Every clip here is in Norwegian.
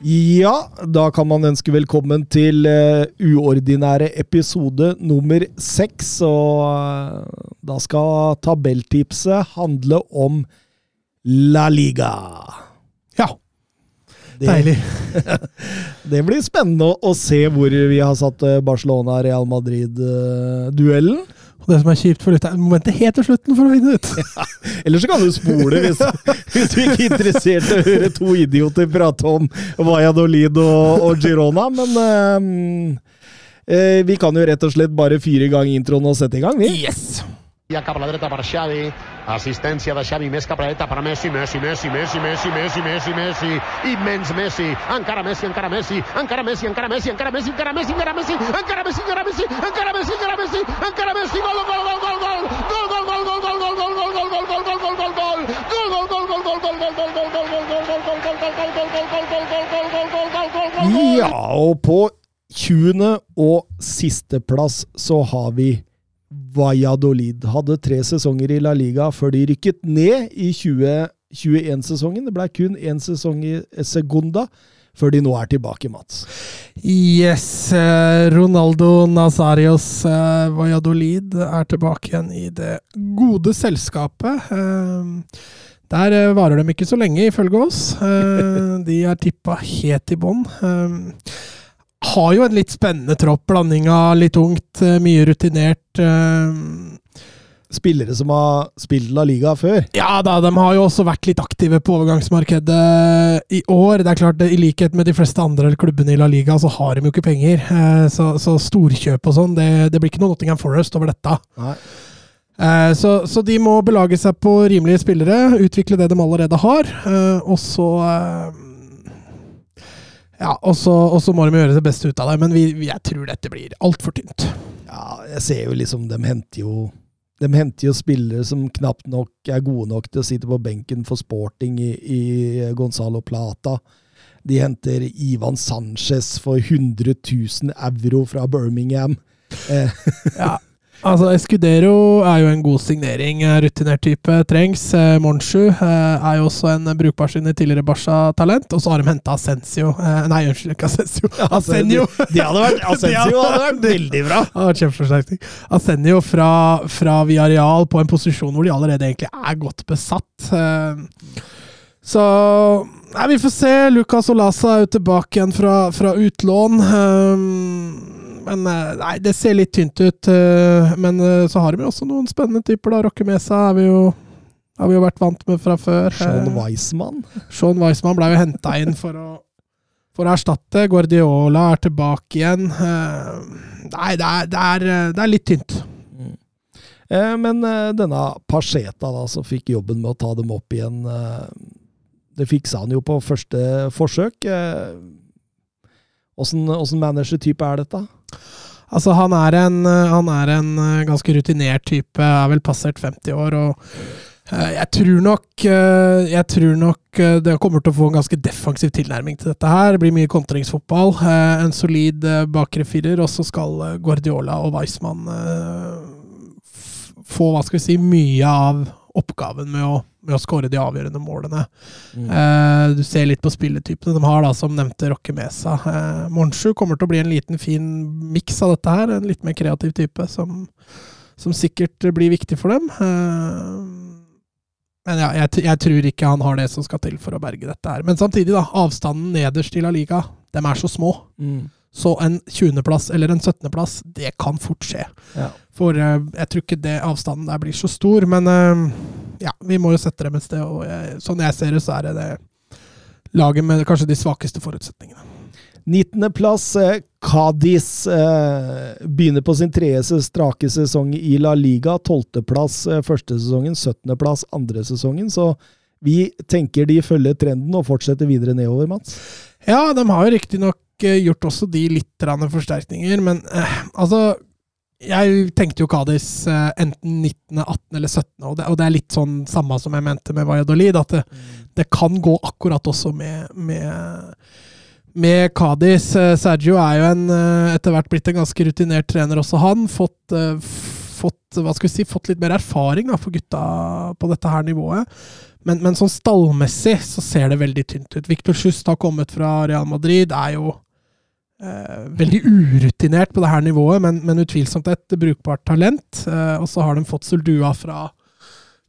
Ja, da kan man ønske velkommen til uh, uordinære episode nummer seks. Og uh, da skal tabelltipset handle om La Liga. Ja, Det, deilig. det blir spennende å, å se hvor vi har satt eh, Barcelona-Real Madrid-duellen. Og det som er kjipt for lytteren, må vente helt til slutten for å finne ut. Eller så kan du spole hvis, hvis du ikke er interessert i å høre to idioter prate om Valladolid og, og Girona. Men um, eh, vi kan jo rett og slett bare fyre i gang introen og sette i gang, vi. Yes! Ja cap a la dreta per Xavi, assistència de Xavi més cap a la dreta per Messi, Messi, Messi, Messi, Messi, Messi, Messi, Messi, immens Messi, encara Messi, encara Messi, encara Messi, encara Messi, encara Messi, encara Messi, encara Messi, encara Messi, encara Messi, encara Messi, encara Messi, encara Messi, gol, gol, gol, gol, gol, gol, gol, gol, gol, gol, gol, gol, gol, gol, gol, gol, gol, gol, gol, Ja, og på 20. og sisteplass så har vi Valladolid. Hadde tre sesonger i La Liga før de rykket ned i 2021-sesongen. Det ble kun én sesong i Segunda før de nå er tilbake, Mats. Yes, eh, Ronaldo Nazarios eh, Valladolid er tilbake igjen i det gode selskapet. Eh, Der varer de ikke så lenge, ifølge oss. De er tippa helt i bånn. Eh, Har jo en litt spennende tropp. Blanding av litt ungt, eh, mye rutinert. eh, Spillere som har spilt La Liga før. Ja da, de har jo også vært litt aktive på overgangsmarkedet i år. Det er klart, I likhet med de fleste andre klubbene i La Liga, så har de jo ikke penger. Eh, Så, så storkjøp og sånn, det, det blir ikke noe Nottingham Forest over dette. Nei. Eh, Så, så de må belage seg på rimelige spillere, utvikle det de allerede har, eh, og så eh, Ja, og så, må de gjøre det beste ut av det, men vi, vi, jeg tror dette blir altfor tynt. Ja, jeg ser jo liksom De henter jo de henter jo spillere som knapt nok er gode nok til å sitte på benken for sporting i, i Gonzalo Plata. De henter Ivan Sanchez for 100 000 euro fra Birmingham. Eh, Ja, altså Escudero er jo en god signering. eh, Rutinert type trengs. Eh, Monchu eh, er jo også en brukbar sine tidligere Barca-talent. Og så har de henta Ascencio Nei, unnskyld, ikke Ascencio. Asenio! De hadde vært, Asensio hadde vært veldig bra! Kjempeforsterkning. Asenio fra, fra Villarreal på en posisjon hvor de allerede egentlig er godt besatt. Så Nei, vi får se. Lucas Olasa er jo tilbake igjen fra, fra utlån. Eh, Men eh, nei, det ser litt tynt ut. eh, Men eh, så har de også noen spennende typer. da. Rocke Mesa er vi jo har vi jo vært vant med fra før. Sean Weissmann. Sean Weissmann ble jo henta inn for å, for å erstatte. Guardiola er tilbake igjen. Nei, det er, det er, det er litt tynt. Eh, men denne Pacheta, da, som fikk jobben med å ta dem opp igjen Det fiksa han jo på første forsøk. Åssen managertype er dette? Altså, han er en, han er en eh, ganske rutinert type, er vel passert 50 år, og eh, jeg tror nok eh, Jeg tror nok det kommer til å få en ganske defensiv tilnærming til dette her. Det blir mye kontringsfotball. En solid bakre firer, og så skal Guardiola og Weissmann få, hva skal vi si, mye av oppgaven med å, med å skåre de avgjørende målene. Eh, du ser litt på spilletypene de har, da, som nevnte Rokke Mesa. Eh, Monchu kommer til å bli en liten, fin miks av dette her. En litt mer kreativ type som, som sikkert blir viktig for dem. Eh, men ja, jeg, jeg tror ikke han har det som skal til for å berge dette her. Men samtidig, da. Avstanden nederst i La Liga, de er så små. Mm. Så en 20.-plass eller en 17.-plass, det kan fort skje. Ja. For eh, jeg tror ikke det avstanden der blir så stor. Men eh, ja, vi må jo sette dem et sted. Og jeg, sånn jeg ser det, så er det det laget med kanskje de svakeste forutsetningene. 19.-plass. Eh, Cádiz begynner på sin tredje strake sesong i La Liga. 12.-plass eh, første sesongen, 17.-plass andre sesongen. Så Vi tenker de følger trenden og fortsetter videre nedover, Mats. Ja, de har jo riktignok gjort også de litt forsterkninger, men eh, altså Jeg tenkte jo Cádiz eh, enten 19., 18. eller 17., og det, og det er litt sånn samme som jeg mente med Valladolid, at det, det kan gå akkurat også med, med med Cádiz. Eh, Sergio er jo en, eh, etter hvert blitt en ganske rutinert trener, også han. Fått, eh, fått, si, fått litt mer erfaring da, for gutta på dette her nivået. Men, men sånn stallmessig så ser det veldig tynt ut. Victor Schust har kommet fra Real Madrid, er jo eh, veldig urutinert på det her nivået, men, men utvilsomt et brukbart talent. Uh, og så har de fått Suldua fra,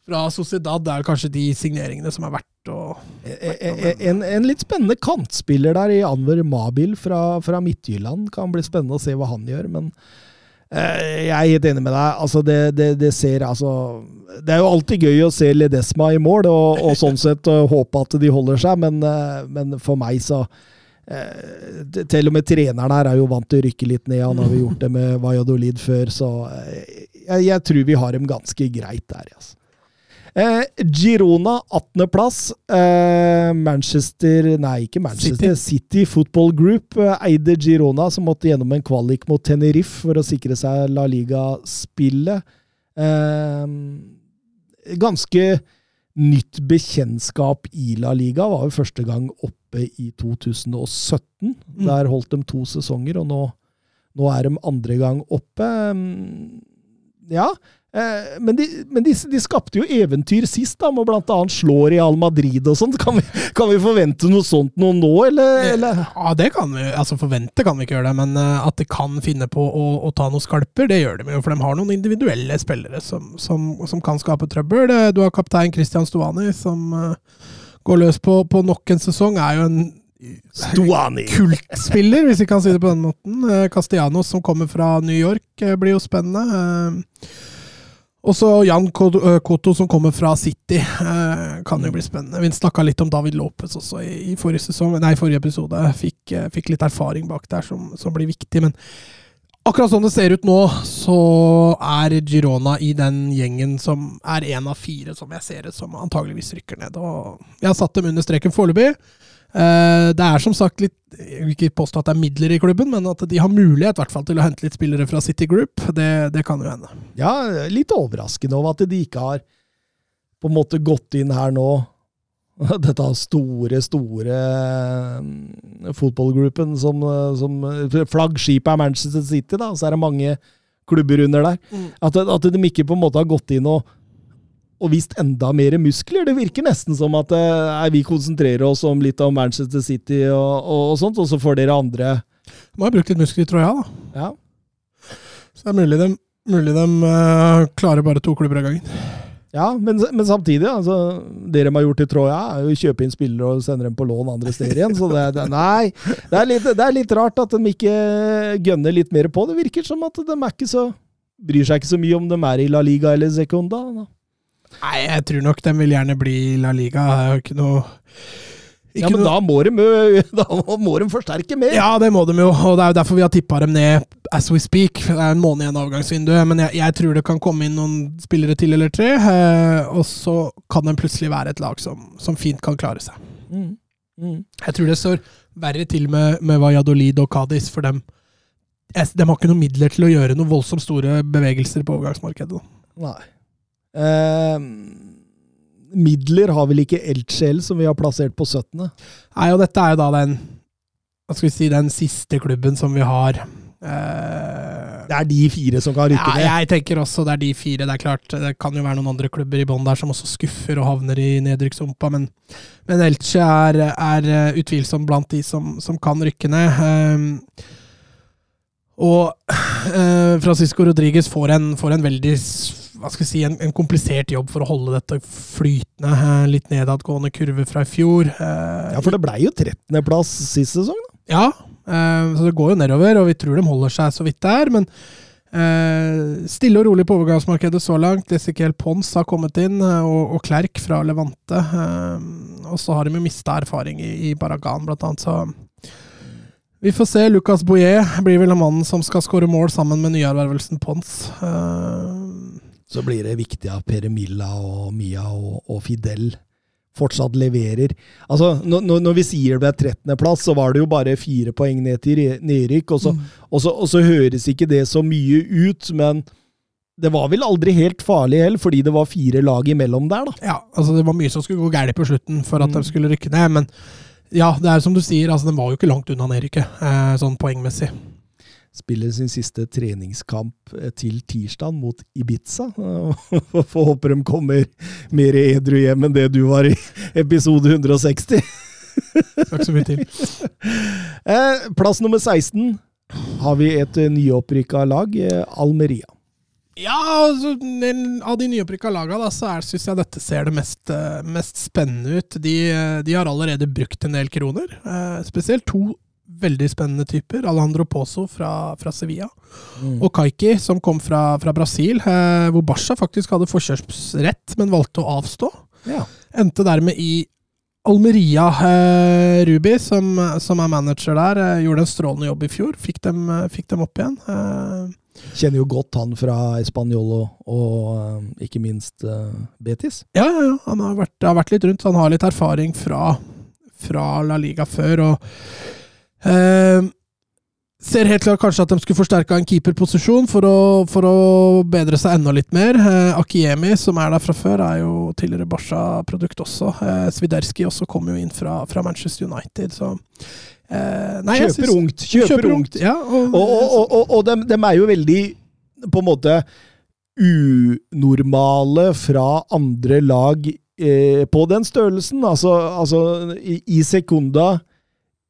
fra Sociedad. Det er kanskje de signeringene som er verdt å en, en, litt spennende kantspiller der i Anwer Mabil fra, fra Midtjylland. Kan bli spennende å se hva han gjør, men uh, jeg er helt enig med deg. Altså, det, det, det, ser altså Det er jo alltid gøy å se Ledesma i mål, og, og sånn sett håpe at de holder seg, men, men for meg så Til og med treneren her er jo vant til å rykke litt ned. Han har jo gjort det med Valladolid før, så jeg, jeg tror vi har dem ganske greit der. Altså. Eh, Girona, 18.-plass. Eh, Manchester Nei, ikke Manchester. City, City Football Group eh, eide Girona, som måtte gjennom en kvalik mot Tenerife for å sikre seg La Liga-spillet. Eh, ganske nytt bekjentskap i La Liga. Var jo første gang oppe i 2017. Mm. Der holdt de to sesonger, og nå, nå er de andre gang oppe. Ja, Eh, men, de, men de, de, skapte jo eventyr sist, da, med bl.a. slå Real Madrid og sånt. Kan, kan, vi forvente noe sånt noe nå, eller, eller? Ja, det kan vi. Altså, forvente kan vi ikke gjøre det, men uh, at de kan finne på å, å, ta noen skalper, det gjør de jo. For de har noen individuelle spillere som, som, som kan skape trøbbel. Du har kaptein Christian Stovani, som går løs på, på nok en sesong. Er jo en Stuani. Kultspiller, hvis vi kan si det på den måten. Castellanos, som kommer fra New York, blir jo spennende. Og så Jan Koto, som kommer fra City. Eh, kan jo bli spennende. Vi snakka litt om David Lopez også i, i forrige, sesong, nei, forrige episode. Fikk, fikk, litt erfaring bak der som, som, blir viktig. Men akkurat sånn det ser ut nå, så er Girona i den gjengen som er én av fire som jeg ser det som antageligvis rykker ned. Og jeg har satt dem under streken foreløpig. Eh, det er som sagt litt Jeg vil ikke påstå at det er midler i klubben, men at de har mulighet hvert til å hente litt spillere fra City Group. Det, det kan jo hende. Ja, litt overraskende over at de ikke har på en måte gått inn her nå. Dette store, store mm, fotballgruppen som, som Flaggskipet er Manchester City, da. Så er det mange klubber under der. Mm. At, at de ikke på en måte har gått inn og og vist enda mer muskler. Det virker nesten som at nei, vi konsentrerer oss om litt om Manchester City og, og, og sånt, og så får dere andre Må ha brukt litt muskler i jeg, da. Ja. Så det er mulig de, mulig de uh, klarer bare to klubber av gangen. Ja, men, men, samtidig, altså, det de har gjort i Troja, er å kjøpe inn spillere og sende dem på lån andre steder igjen. Så det, det, nei, det er, litt, det er litt rart at de ikke gønner litt mer på. Det virker som at de er ikke så bryr seg ikke så mye om de er i La Liga eller Secunda. Da. Nei, jeg tror nok de vil gjerne bli i La Liga. Det er jo ikke noe ikke ja, men da må, de, da må de forsterke mer! Ja, det må de jo, og det er jo derfor vi har tippa dem ned as we speak. Det er en måned igjen av avgangsvinduet, men jeg, jeg, tror det kan komme inn noen spillere til eller tre. Eh, og så kan de plutselig være et lag som, som fint kan klare seg. Mm. Mm. Jeg tror det står verre til med, med Valladolid og Cádiz, for dem. de har ikke noen midler til å gjøre noen voldsomt store bevegelser på overgangsmarkedet. Nei. Eh, midler har vel ikke Eltsjel, som vi har plassert på 17. Nei, og dette er jo da den hva skal vi si, den siste klubben som vi har. Eh, det er de fire som kan rykke ned? Ja, jeg tenker også det er de fire. Det er klart, det kan jo være noen andre klubber i bånn der som også skuffer og havner i nedrykkshumpa, men, men Elche er, er, eh, utvilsomt blant de som, som kan rykke ned. Um, og uh, Francisco Rodriguez får en, får en veldig hva skal jeg si, en, en, komplisert jobb for å holde dette flytende. Eh, litt nedadgående kurve fra i fjor. Eh, ja, for det blei jo 13.-plass sist sesong, da. Ja, eh, så det går jo nedover, og vi tror de holder seg så vidt der. Men stille og rolig på overgangsmarkedet så langt. Ezekiel Pons har kommet inn, og, og Klerk fra Levante. og så har de jo mista erfaring i, i Baragan, blant annet, så vi får se. Lucas Boyer blir vel mannen som skal skåre mål sammen med nyervervelsen Pons. Uh, så blir det viktig at Peremilla og Mia og, og Fidel fortsatt leverer. Altså, når, når- vi sier det ble 13.-plass, så var det jo bare fire poeng ned til nedrykk. Og så, og, og så høres ikke det så mye ut, men det var vel aldri helt farlig heller, fordi det var fire lag imellom der, da. Ja, altså det var mye som skulle gå galt på slutten for at Mm. de skulle rykke ned, men ja, det er som du sier, altså den var jo ikke langt unna nedrykket, eh, sånn poengmessig. Spiller sin siste treningskamp eh, til tirsdag mot Ibiza. Får håpe de kommer mer edru hjem enn det du var i episode 160. Takk så mye til. Eh, plass nummer 16 har vi et eh, nyopprykka lag, Almeria. Ja, altså, av de nyopprykka laga, da, så syns jeg dette ser det mest, mest spennende ut. De, de har allerede brukt en del kroner. Eh, spesielt to veldig spennende typer. Alejandro Pozo fra, fra Sevilla. Og Kaiki, som kom fra, fra Brasil, eh, hvor Barca faktisk hadde forkjøpsrett, men valgte å avstå. Ja. Endte dermed i Almeria. Eh, Ruby, som, som er manager der, eh, gjorde en strålende jobb i fjor. Fikk dem, eh, fikk dem opp igjen. Eh, Kjenner jo godt han fra Español og, eh, ikke minst Betis. ja, ja, ja. Han har vært, har vært litt rundt. Han har litt erfaring fra, fra La Liga før. og eh, Ser helt klart kanskje at de skulle forsterka en keeperposisjon for å, for å bedre seg enda litt mer. Eh, Akiemi, som er der fra før, er jo tidligere Barca-produkt også. Eh, Swiderski også kom jo inn fra, fra Manchester United, så eh, nei, Kjøper ungt. Kjøper, ungt. Ja, og, Og, og, og, og, dem, dem er jo veldig på en måte unormale fra andre lag eh, på den størrelsen. Altså, altså i, i Sekunda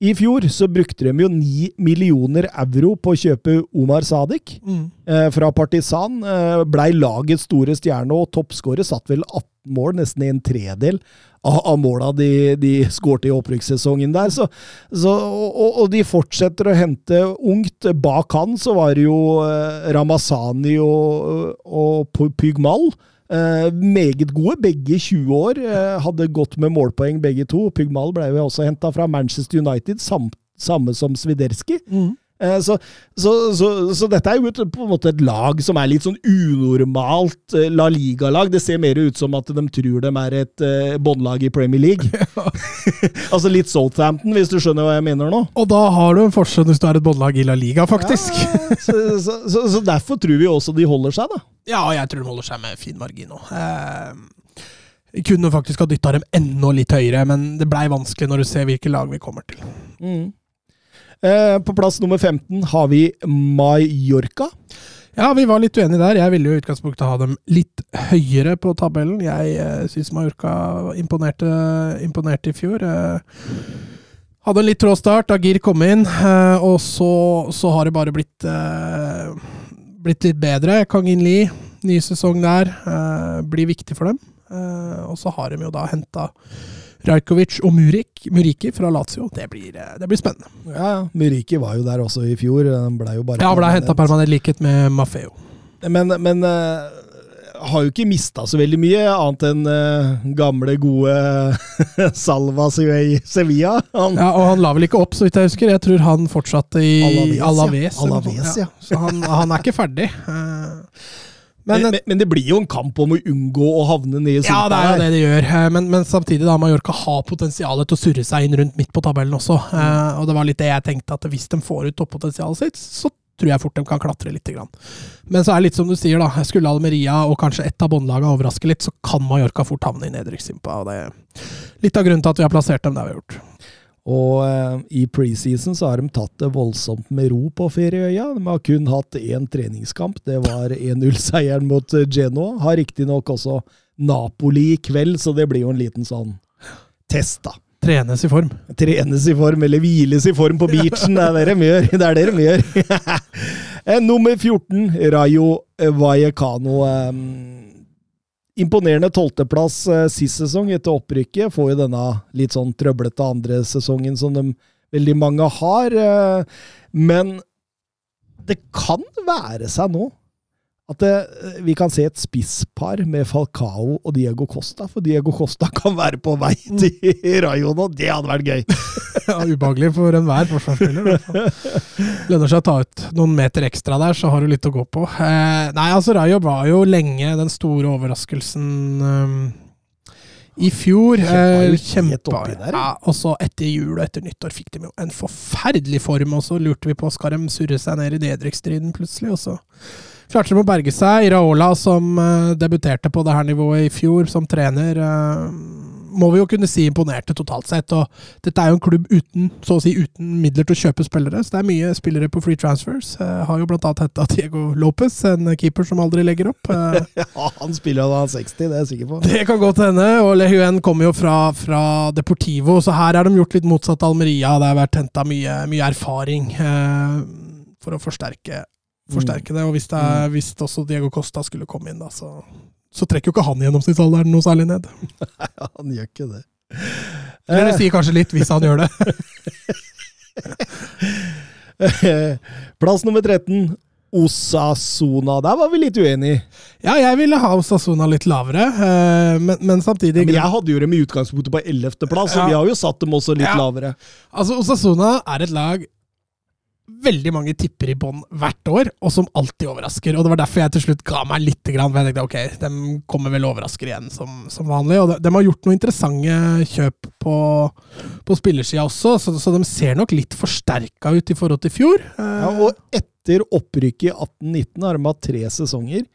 i fjor så brukte de jo 9 millioner euro på å kjøpe Omar Sadik mm. eh, fra Partisan. Eh, Blei lagets store stjerne, og toppskårer satt vel 18 mål, nesten en tredel av, av måla de, de skårte i opprykkssesongen der. Så, så, og, og de fortsetter å hente ungt. Bak han så var det jo eh, Ramazani og, og Pygmal. Eh, meget gode, begge 20 år. Eh, hadde gått med målpoeng begge to. Pygmal ble jo også henta fra Manchester United, sam, samme som Swiderski. Mm. Eh, Så, så, så, så dette er jo et, på en måte et lag som er litt sånn unormalt La Liga-lag. Det ser mer ut som at de tror de er et uh, båndlag i Premier League. altså litt Southampton, hvis du skjønner hva jeg mener nå. Og da har du en forskjell hvis du er et båndlag i La Liga, faktisk. Ja, så, så, så, så derfor tror vi også de holder seg, da. Ja, og jeg tror de holder seg med fin margin òg. Eh, vi kunne faktisk ha dytta dem enda litt høyere, men det blei vanskelig når du ser hvilke lag vi kommer til. Eh, på plass nummer 15 har vi Mallorca. Ja, vi var litt uenige der. Jeg ville jo i utgangspunktet ha dem litt høyere på tabellen. Jeg eh, syns Mallorca imponerte, imponerte i fjor. Eh, hadde en litt trå start. Gir kom inn, eh, og så, så har det bare blitt, eh, blitt litt bedre. Kang In Lee, ny sesong der, eh, blir viktig for dem. Eh, og så har de jo da henta Rajkovic og Murik, Muriki fra Lazio. Det blir, eh, det blir spennende. Ja, ja. Muriki var jo der også i fjor. Den ble jo bare Ja, ble henta permanent. likhet med Maffeo. Men, men eh, har jo ikke mista så veldig mye, annet enn uh, gamle, gode Salva Sevilla. Sevilla. Han, Ja, og han la vel ikke opp, så vidt jeg husker. Jeg tror han fortsatte i Alaves, ja. Alaves. eller Alaves, ja. Så han, han er ikke ferdig. Eh, men, Men, men, det blir jo en kamp om å unngå å havne ned i ja, det er jo det de gjør. Eh, Men, men samtidig, da, Mallorca har potensialet til å surre seg inn rundt midt på tabellen også. Mm. Og det var litt det jeg tenkte, at hvis de får ut toppotensialet sitt, så tror jeg fort de kan klatre litt. Men så er det litt som du sier, da. Skulle Almeria og kanskje ett av båndlagene overraske litt, så kan Mallorca fort havne i nedrykksimpa. Og det er litt av grunnen til at vi har plassert dem der vi har gjort. Og eh, i preseason så har de tatt det voldsomt med ro på Ferieøya. De har kun hatt én treningskamp. Det var 1-0-seieren mot eh, Genoa. Har riktignok også Napoli i kveld, så det blir jo en liten sånn test, da. Trenes i form. Trenes i form, eller hviles i form på beachen. Det er det de gjør. Det er det de gjør. Eh, Nummer 14, Rayo Vallecano. eh, Imponerende tolvteplass eh, sist sesong etter opprykket. Får jo denne litt sånn trøblete andre sesongen som de veldig mange har. Men det kan være seg nå at eh, vi kan se et spisspar med Falcao og Diego Costa. For Diego Costa kan være på vei til Rayo nå. Det hadde vært gøy! Ja, ubehagelig for enhver forsvarsspiller. Lønner seg å ta ut noen meter ekstra der, så har du litt å gå på. Eh, nei, altså Rayo var jo lenge den store overraskelsen eh, I fjor eh, kjempa der, ja, Og så etter jul og etter nyttår fikk de jo en forferdelig form, og så lurte vi på skal de surre seg ned i nedrykksstriden plutselig, og så klarte de å berge seg. Iraola, som eh, debuterte på det her nivået i fjor som trener, eh, må vi jo kunne si imponerte totalt sett. Og dette er jo en klubb uten så å si uten midler til å kjøpe spillere, så det er mye spillere på free transfers. Jeg har jo blant annet henta Diego Lopez, en keeper som aldri legger opp. Eh, Ja, han spiller jo da han er 60, det er jeg sikker på. det kan godt hende. Og Lehuen kommer jo fra, fra Deportivo, så her har de gjort litt motsatt Almeria. Det har vært henta mye, mye erfaring eh, for å forsterke, forsterke det. Og hvis, det er, hvis også Diego Costa skulle komme inn, da, så, så trekker jo ikke han gjennomsnittsalderen noe særlig ned. Han gjør ikke det. Eller det sier kanskje litt hvis han gjør det. Plass nummer 13. Osasona. Der var vi litt uenige. Ja, jeg ville ha Osasuna litt lavere, eh, men, men samtidig Men jeg hadde jo dem i utgangspunktet på 11.-plass, så Ja. vi har jo satt dem også litt Ja. lavere. Altså, Osasuna er et lag veldig mange tipper i bånn hvert år, og som alltid overrasker. Og Det var derfor jeg til slutt ga meg litt. For jeg tenkte ok, de kommer vel overrasker igjen som, som vanlig. Og de, de har gjort noen interessante kjøp på, på spillersida også, så, så de ser nok litt forsterka ut i forhold til fjor. Ja, og etter opprykket i 18-19 har de hatt tre sesonger.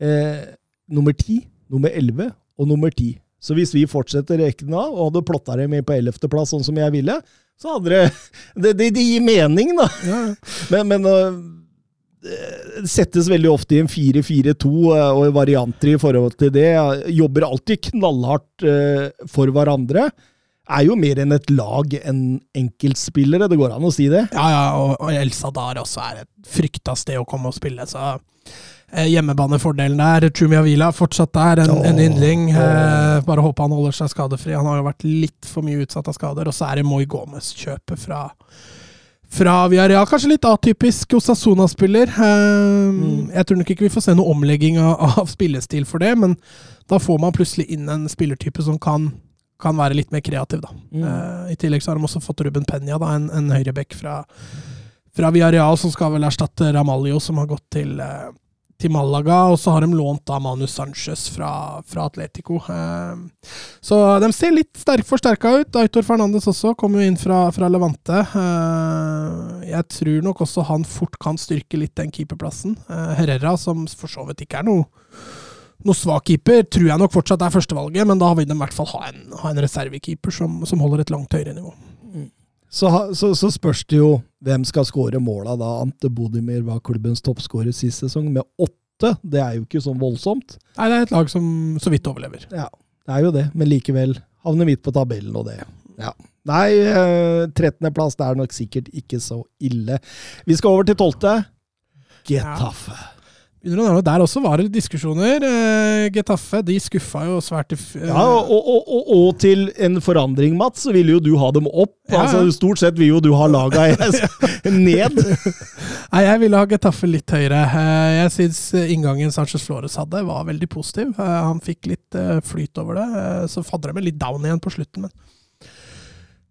Eh, nummer 10, nummer 11 og nummer 10. Så hvis vi fortsetter rekken av og hadde plotta dem inn på 11.-plass, sånn som jeg ville, så hadde det Det, det, det gir mening, da. ja. Men, men øh, det settes veldig ofte i en 4-4-2 øh, og varianter i forhold til det. Jobber alltid knallhardt øh, for hverandre. Er jo mer enn et lag enn enkeltspillere, det går an å si det. Ja, ja, og, og El Sadar også er et frykta sted å komme og spille, så eh, hjemmebanefordelen der. Chumia Vila fortsatt der, en, en yndling. Eh, bare håper han holder seg skadefri. Han har jo vært litt for mye utsatt av skader. Og så er det Moi Gomez-kjøpet fra fra Villarreal. Kanskje litt atypisk Osasuna-spiller. Eh, Jeg tror nok ikke vi får se noe omlegging av, av spillestil for det, men da får man plutselig inn en spillertype som kan, kan være litt mer kreativ, da. Eh, I tillegg så har de også fått Ruben Penya, da, en, en høyrebekk fra, fra Villarreal, som skal vel erstatte Ramaljo, som har gått til, eh, til Malaga. Og så har de lånt da Manu Sanchez fra, fra Atletico. Eh, så de ser litt sterk, forsterka ut. Aitor Fernandes også kommer jo inn fra, fra Levante. Eh, jeg tror nok også han fort kan styrke litt den keeperplassen. Eh, Herrera, som for så vidt ikke er noe noe svak keeper, tror jeg nok fortsatt er førstevalget, men da vil de i hvert fall ha en, ha en reservekeeper som, som holder et langt høyere nivå. Så, så, så spørs det jo hvem skal skåre måla da. Ante Bodimir var klubbens toppskårer sist sesong med åtte. Det er jo ikke sånn voldsomt. Nei, det er et lag som så vidt overlever. Ja, det er jo det, men likevel havner midt på tabellen og det. Ja. Nei, eh, 13.-plass det er nok sikkert ikke så ille. Vi skal over til 12. Getafe. Ja. Der også var det diskusjoner. Eh, Getafe de skuffa jo svært. Ja, og, og, og, og til en forandring, Mats, så ville jo du ha dem opp. Ja. Altså, stort sett vil jo du ha laga ned. Nei, jeg ville ha Getafe litt høyere. Eh, Jeg syns inngangen Sanchez Flores hadde, var veldig positiv. Eh, Han fikk litt flyt over det. Så fadra med litt down igjen på slutten, men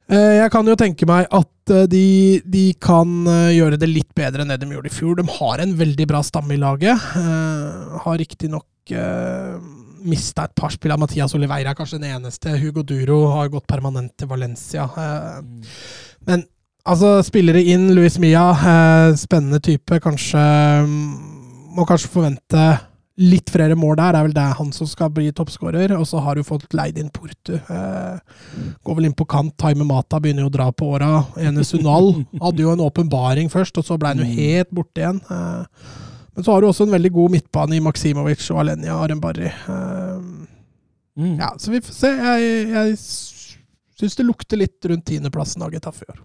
Jeg kan jo tenke meg at eh, de, de kan eh, gjøre det litt bedre enn det de gjorde i fjor. De har en veldig bra stamme i laget. Eh, Har riktignok uh, mista et par spillere. Mathias Oliveira kanskje den eneste. Hugo Duro har gått permanent til Valencia. Eh, Men altså, spillere inn. Luis Mia, eh, spennende type. Kanskje mm, Må kanskje forvente litt flere mål der. Det er vel det han som skal bli toppskårer. Og så har du fått leid inn Portu. Eh, går vel inn på kant. Taime Mata begynner jo å dra på åra. Enes Unal hadde jo en åpenbaring først, og så ble han jo helt borte igjen. Eh, men så har du også en veldig god midtbane i Maksimovic og Alenia Arembari. Eh, Mm. ja, så vi får se. Jeg, jeg syns det lukter litt rundt tiendeplassen av Getafe i år.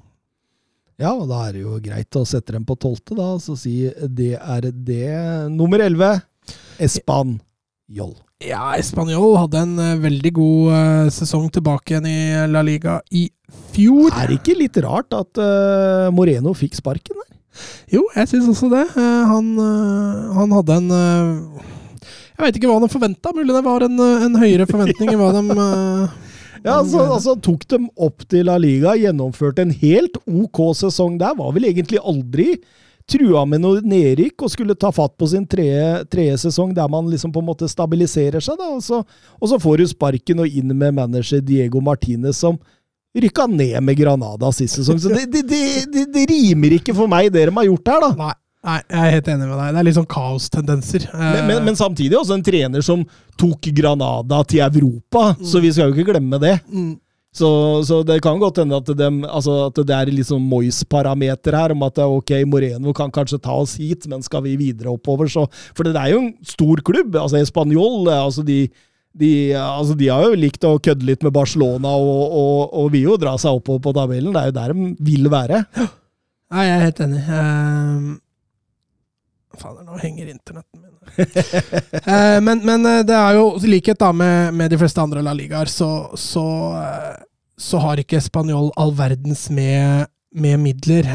Ja, og da er det jo greit å sette dem på tolvte, da, og så si det er det. Nummer elleve, Espanjol. Ja, Español hadde en eh, veldig god eh, sesong tilbake igjen i La Liga i fjor. Er det ikke litt rart at eh, Moreno fikk sparken der? Jo, jeg syns også det. Eh, han, eh, han hadde en eh, Jeg veit ikke hva de forventa. Mulig det var en, eh, en høyere forventning enn hva de eh, Ja, altså, altså Tok dem opp til La Liga, gjennomførte en helt OK sesong der. Var vel egentlig aldri trua med noe nedrykk og skulle ta fatt på sin tredje, tredje sesong, der man liksom på en måte stabiliserer seg. da, Og så, og så får du sparken og inn med manager Diego Martinez, som rykka ned med Granada sist sesong. Så det, det, det, det, rimer ikke for meg, det de har gjort her, da. Nei, nei, jeg er helt enig med deg. Det er litt sånn kaostendenser. Men, men, men samtidig også en trener som tok Granada til Europa, så vi skal jo ikke glemme det. Mm. Så, så det kan godt hende at, de, altså at det er litt sånn Moyes-parameter her, om at ok, Moreno kan kanskje ta oss hit, men skal vi videre oppover, så For det er jo en stor klubb. altså Español altså de, de, altså de har jo likt å kødde litt med Barcelona og, og, og vil jo dra seg oppover på tabellen. Det er jo der de vil være. Nei, jeg er helt enig. Um, Fader, nå henger internetten min. Uh, men, men uh, det er jo i likhet da med, med, de fleste andre La Ligaer, så, så, uh, så, har ikke Spanjol all verdens med, med midler.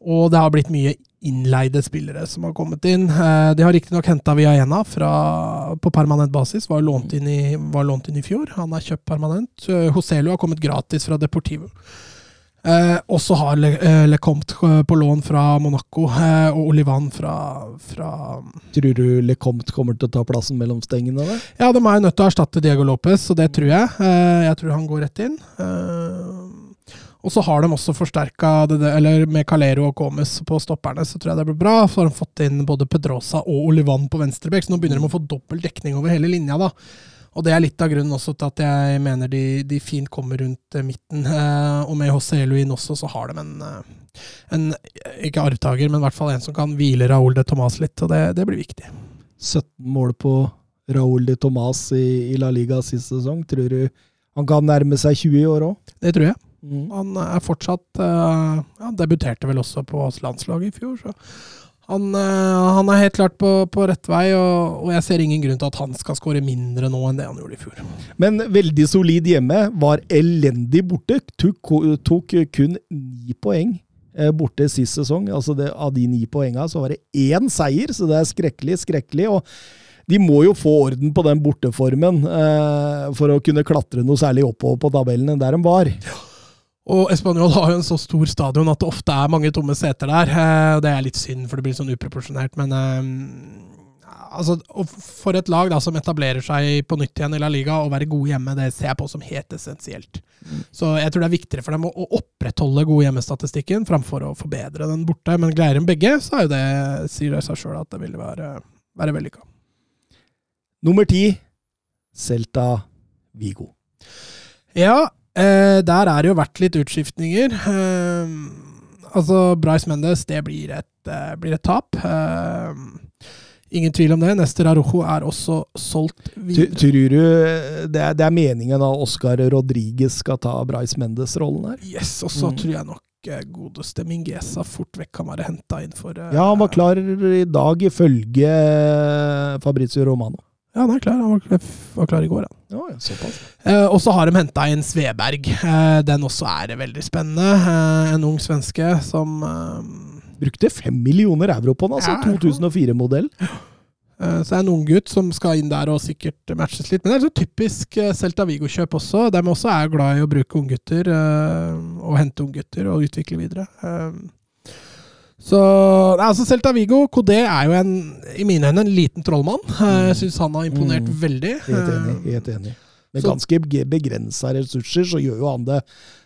og det har blitt mye innleide spillere som har kommet inn. de har riktignok henta Viaena på permanent basis, var lånt, inn i, var lånt inn i fjor. Han er kjøpt permanent. Joselu har kommet gratis fra Deportivo. Eh, og så har Le, eh, Lecomte eh, på lån fra Monaco, eh, og Olivan fra, fra Tror du Lecomte kommer til å ta plassen mellom stengene? Eller? Ja, de er nødt til å erstatte Diego Lopez, og det tror jeg. Eh, jeg tror han går rett inn. Eh, og så har de også forsterka eller med Calero og Comes på stopperne, så tror jeg det blir bra. Så har de fått inn både Pedrosa og Olivan på venstrebekk, så nå begynner de å få dobbel dekning over hele linja. da. Og det er litt av grunnen også til at jeg mener de, de fint kommer rundt eh, midten. Eh, og med José Luin også, så har de en, eh, en, ikke arvtaker, men i hvert fall en som kan hvile Raúl de Tomàs litt, og det, det, blir viktig. 17 mål på Raúl de Tomàs i, i, La Liga sist sesong. Tror du han kan nærme seg 20 i år òg? Det tror jeg. Mm. Han er fortsatt uh, Han debuterte vel også på landslaget i fjor, så han, eh, han, er helt klart på, på rett vei, og, og, jeg ser ingen grunn til at han skal skåre mindre nå enn det han gjorde i fjor. Men veldig solid hjemme. Var elendig borte. Tok, tok kun ni poeng eh, borte sist sesong. Altså det, av de ni poengene så var det én seier, så det er skrekkelig, skrekkelig. og de må jo få orden på den borteformen eh, for å kunne klatre noe særlig oppover på tabellene der de var. Ja. Og Español har jo en så stor stadion at det ofte er mange tomme seter der. Eh, det er litt synd, for det blir sånn uproporsjonert, men eh, altså, For et lag da, som etablerer seg på nytt igjen i La Liga, å være gode hjemme, det ser jeg på som helt essensielt. Mm. Så jeg tror det er viktigere for dem å, opprettholde gode hjemmestatistikken framfor å forbedre den borte. Men greier de begge, så er jo det, sier det seg sjøl at det ville være, være vellykka. Nummer ti Celta Vigo. Ja, Eh, der er det jo vært litt utskiftninger. Eh, altså, Bryce Mendes, det blir et, eh, blir et tap. Eh, ingen tvil om det. Nester Arojo er også solgt videre. Tror du det er, det er meningen at Oscar Rodriguez skal ta Bryce Mendes-rollen her? Yes, og så mm. tror jeg nok eh, godeste Mingesa fort vekk kan være henta inn for uh, Ja, han var klar i dag, ifølge Fabrizio Romano. Ja, han er klar. Han var, var klar i går, han. Ja, ja, såpass. Eh, og så har de henta inn Sveberg. Eh, den også er veldig spennende. Eh, en ung svenske som eh, Brukte fem millioner euro på den, altså. Ja, 2004-modell. Eh, så det er en ung gutt som skal inn der og sikkert matches litt. Men det er så typisk eh, Celta Vigo-kjøp også. De også er glad i å bruke unggutter og hente unggutter og utvikle videre. Så altså Celta Vigo, Kodé er jo en, i mine øyne en liten trollmann. Jeg mm. syns han har imponert mm. veldig. Helt enig. Eh, helt enig. Med ganske begrensa ressurser så gjør jo han det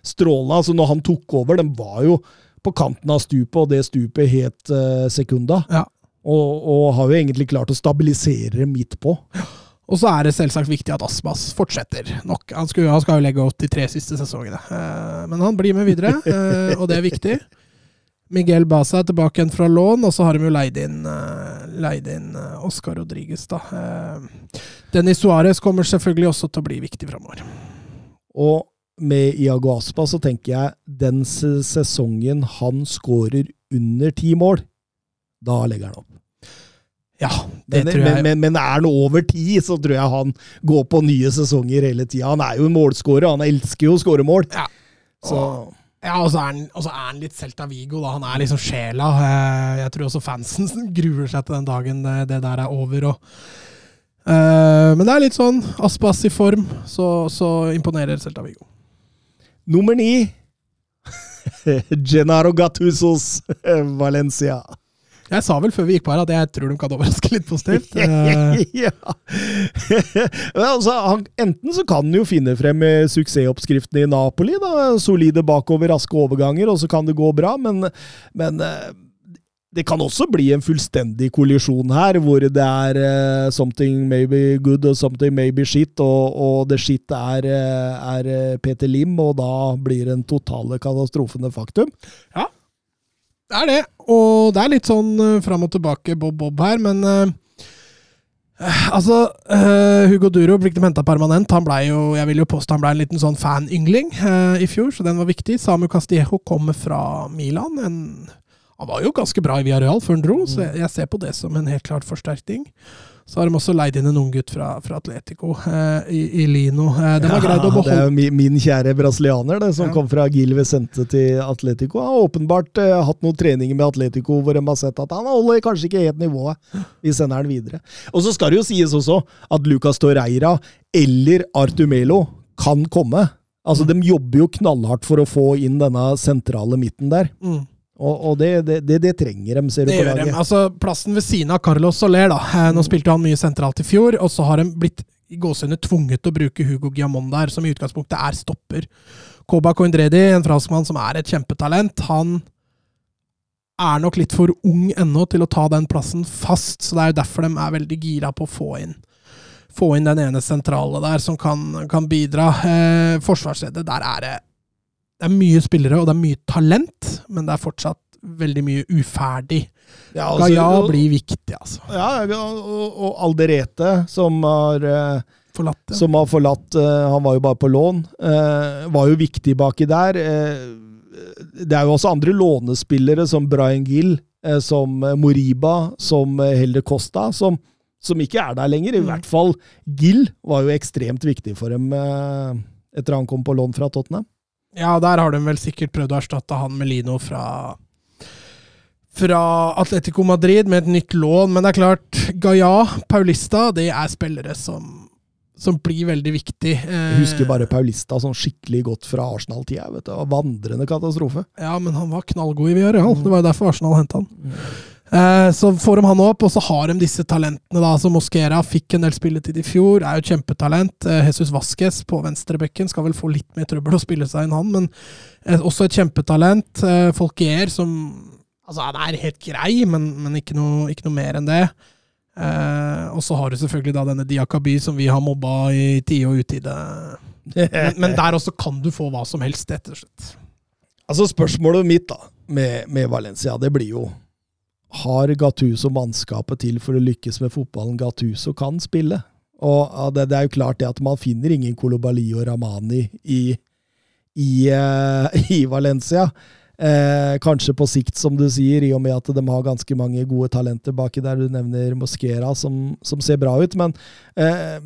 strålende. Altså når han tok over, den var jo på kanten av stupet, og det stupet het uh, Sekunda. Ja. Og, og, har jo egentlig klart å stabilisere det midt på. Og så er det selvsagt viktig at Aspas fortsetter nok. Han skal, han skal jo legge opp de tre siste sesongene. Uh, men han blir med videre, uh, og det er viktig. Miguel Baza er tilbake igjen fra lån, og så har de jo leid inn, uh, leid inn uh, Oscar Rodriguez. da. Uh, Dennis Suárez kommer selvfølgelig også til å bli viktig framover. Og med Iago Aspa så tenker jeg den sesongen han skårer under ti mål, da legger han opp. Ja, det men, tror jeg. Men, men, men, er han over ti, så tror jeg han går på nye sesonger hele tida. Han er jo en målskårer, han elsker jo å skåre mål. Ja. Så... Ja, og så er, er, han litt Celta Vigo. da, Han er liksom sjela. Eh, jeg tror også fansen gruer seg til den dagen det, der er over. Og, uh, men det er litt sånn Aspas i form, så, så imponerer Celta Vigo. Nummer ni Genaro Gattusos Valencia. Jeg sa vel før vi gikk på her at jeg tror de kan overraske litt positivt. Eh, ja. Men altså, han, enten så kan han jo finne frem med suksessoppskriftene i Napoli. da, Solide bakover, raske overganger, og så kan det gå bra. Men, men eh, det kan også bli en fullstendig kollisjon her, hvor det er uh, something maybe good og something maybe shit, og, og det shit er, er Peter Lim, og da blir den totale katastrofen et faktum. Ja, det er det. Og det er litt sånn uh, fram og tilbake bob-bob her, men uh, Altså, uh, Hugo Duro ble ikke henta permanent. Han ble jo, jeg vil jo påstå han ble en liten sånn fanyngling uh, i fjor, så den var viktig. Samu Castillejo kommer fra Milan. En, han var jo ganske bra i Villarreal før han dro, så jeg, jeg, ser på det som en helt klart forsterkning. Så har de også leid inn en unggutt fra, fra Atletico, eh, i, i, Lino. Eh, de har greid å beholde Det er min, min kjære brasilianer det, som ja. kom fra Gil Vicente til Atletico. Han har åpenbart eh, hatt noen treninger med Atletico hvor de har sett at han holder kanskje ikke helt nivået. Vi sender han videre. Og så skal det jo sies også at Lucas Torreira eller Artumelo kan komme. Altså, mm. De jobber jo knallhardt for å få inn denne sentrale midten der. Mm. Og, og det, det, det, det, trenger de, ser du på laget. Altså, plassen ved siden av Carlos Soler, da. Eh, nå spilte han mye sentralt i fjor, og så har de blitt i gåsehudene tvunget til å bruke Hugo Guillamon der, som i utgangspunktet er stopper. Koba Coindredi, en franskmann som er et kjempetalent, han er nok litt for ung ennå til å ta den plassen fast, så det er jo derfor de er veldig gira på å få inn få inn den ene sentrale der som kan, kan bidra. Eh, Forsvarsleddet, der er det det er mye spillere, og det er mye talent, men det er fortsatt veldig mye uferdig. Ja, altså, Gaia blir viktig, altså. Ja, og, og Alderete, som har eh, forlatt, ja. som har forlatt eh, Han var jo bare på lån. Eh, var jo viktig baki der. det er jo også andre lånespillere, som Brian Gill, som Moriba, som Helder Costa, som, som, ikke er der lenger. I mm. hvert fall Gill var jo ekstremt viktig for dem etter han kom på lån fra Tottenham. Ja, der har de vel sikkert prøvd å erstatte han med Lino fra fra Atletico Madrid med et nytt lån, men det er klart, Gaia, Paulista, det er spillere som, som blir veldig viktig. Jeg husker bare Paulista sånn skikkelig godt fra Arsenal-tida. Vandrende katastrofe. Ja, men han var knallgod i Villarreal. Det var jo derfor Arsenal henta han. Eh, så får de han opp, og så har de disse talentene. da, som Mosquera fikk en del spilletid i fjor, er jo et kjempetalent. Eh, Jesus Vasques på venstrebekken skal vel få litt mer trøbbel å spille seg enn han, men eh, også et kjempetalent. Folkier som Altså, han er helt grei, men, men ikke, noe, ikke, noe, mer enn det. Og så har du selvfølgelig da denne Diakaby som vi har mobba i tide og utide. Men, men, der også kan du få hva som helst, rett og slett. Altså, spørsmålet mitt da, med, med Valencia, det blir jo har Gattuso mannskapet til for å lykkes med fotballen Gattuso kan spille? Og det, det, er jo klart det at man finner ingen Kolobali og Ramani i, i, uh, i Valencia. Eh, kanskje på sikt, som du sier, i og med at de har ganske mange gode talenter baki der. Du nevner Mosquera, som, som ser bra ut. Men eh,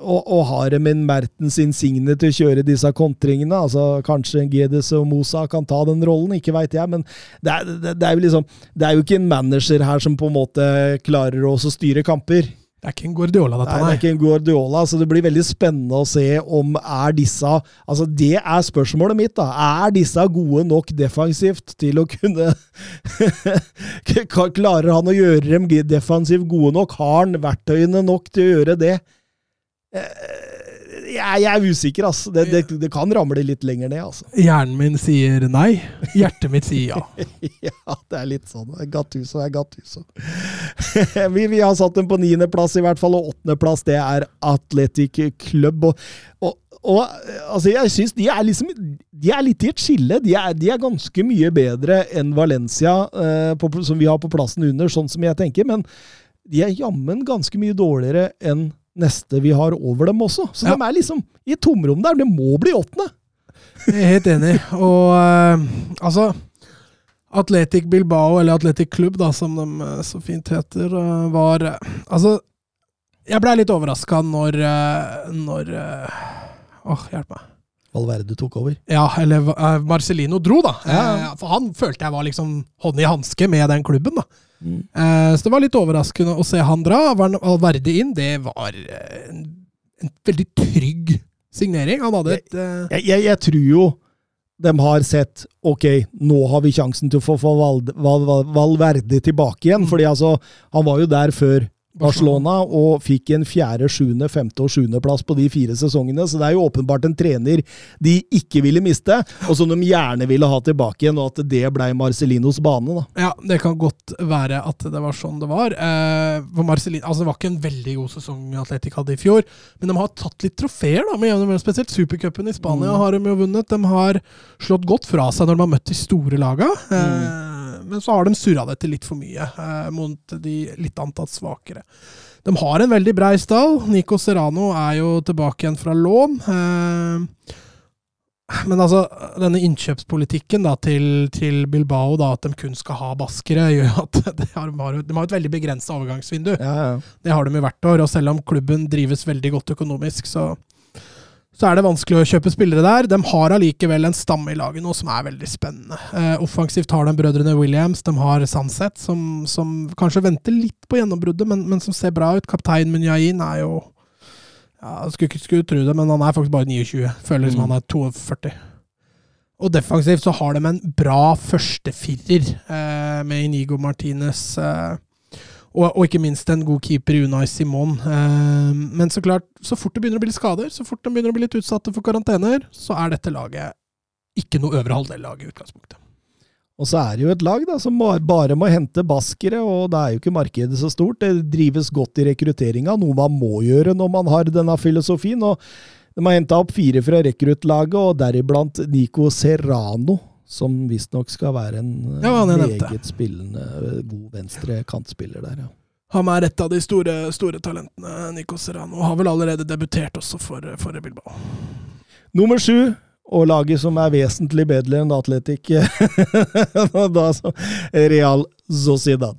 og, og har de en Mertens insigne til å kjøre disse kontringene. altså Kanskje Gedes og Mosa kan ta den rollen, ikke veit jeg. Men det er, det, det er, jo liksom, det er jo ikke en manager her som på en måte klarer å styre kamper. Det er ikke en Guardiola, dette, nei. Det er ikke en Guardiola, så det blir veldig spennende å se om er disse Altså, det er spørsmålet mitt, da. Er disse gode nok defensivt til å kunne Klarer han å gjøre dem defensivt gode nok? Har han verktøyene nok til å gjøre det? Eh, jeg, jeg, er usikker, altså. Det, det, det, kan ramle litt lenger ned, altså. Hjernen min sier nei. Hjertet mitt sier ja. ja, det er litt sånn. Gattuso er Gattuso. vi, vi, har satt dem på niendeplass, i hvert fall, og åttendeplass det er Athletic Club. Og, og, og altså, jeg syns de er liksom De er litt i et skille. De er, de er ganske mye bedre enn Valencia, eh, på, som vi har på plassen under, sånn som jeg tenker. Men de er jammen ganske mye dårligere enn neste vi har over dem også. Så ja. de er liksom i tomrom der. Det må bli åttende! Jeg er helt enig. Og uh, altså Atletic Bilbao, eller Atletic Klubb, da, som de uh, så fint heter, uh, var Altså, jeg blei litt overraska når Når Åh, hjelp meg. Valverde tok over? Ja, eller Marcelino dro, da. Ja. For han følte jeg var liksom hånd i hanske med den klubben. da. Mm. Så det var litt overraskende å se han dra. Valverde inn, det var eh, en, en veldig trygg signering. Han hadde et uh... jeg, jeg, jeg, tror jo de har sett ok, nå har vi sjansen til å få, få Val, Val, Val, Valverde tilbake igjen. fordi altså, han var jo der før Barcelona og fikk en fjerde, sjuende, femte og sjuendeplass på de fire sesongene. Så det er jo åpenbart en trener de ikke ville miste, og som de gjerne ville ha tilbake igjen, og at det blei Marcelinos bane. da. Ja, det kan godt være at det var sånn det var. Eh, for Marcelino, altså Det var ikke en veldig god sesong Atletic hadde i fjor, men de har tatt litt trofeer, da, med jevne. Spesielt Supercupen i Spania Mm. har de jo vunnet. De har slått godt fra seg når de har møtt de store laga. Eh, Mm. Men så har de surra det til litt for mye eh, mot de litt antatt svakere. De har en veldig brei stall. Nico Serrano er jo tilbake igjen fra lån. Eh, men altså, denne innkjøpspolitikken da, til, til Bilbao, da, at de kun skal ha baskere, gjør at de har, de har et veldig begrensa overgangsvindu. Ja, ja. Det har de jo hvert år. Og selv om klubben drives veldig godt økonomisk, så, så er det vanskelig å kjøpe spillere der. De har allikevel en stamme i laget nå som er veldig spennende. Eh, offensivt har de brødrene Williams, de har Sunset, som, som kanskje venter litt på gjennombruddet, men, men som ser bra ut. Kaptein Munyain er jo ja, skulle ikke skulle tro det, men han er faktisk bare 29. Føler som Mm. han er 42. Og defensivt så har de en bra førstefirer eh, med Inigo Martinez. Eh, og, og ikke minst en god keeper i Unai Simon. Eh, men så klart, så fort det begynner å bli litt skader, så fort de begynner å bli litt utsatte for karantener, så er dette laget ikke noe øvre halvdel-lag i utgangspunktet. Og så er det jo et lag da, som bare må hente baskere, og det er jo ikke markedet så stort. Det drives godt i rekrutteringa, noe man må gjøre når man har denne filosofien. og De har henta opp fire fra rekruttlaget, og deriblant Nico Serrano, som visstnok skal være en Ja, nevnte. meget spillende, god venstre kantspiller der. ja. Han er et av de store, store talentene, Nico Serrano. Har vel allerede debutert også for, for Bilbao. Nummer sju, og laget som er vesentlig bedre enn Atletic, så Real Sociedad.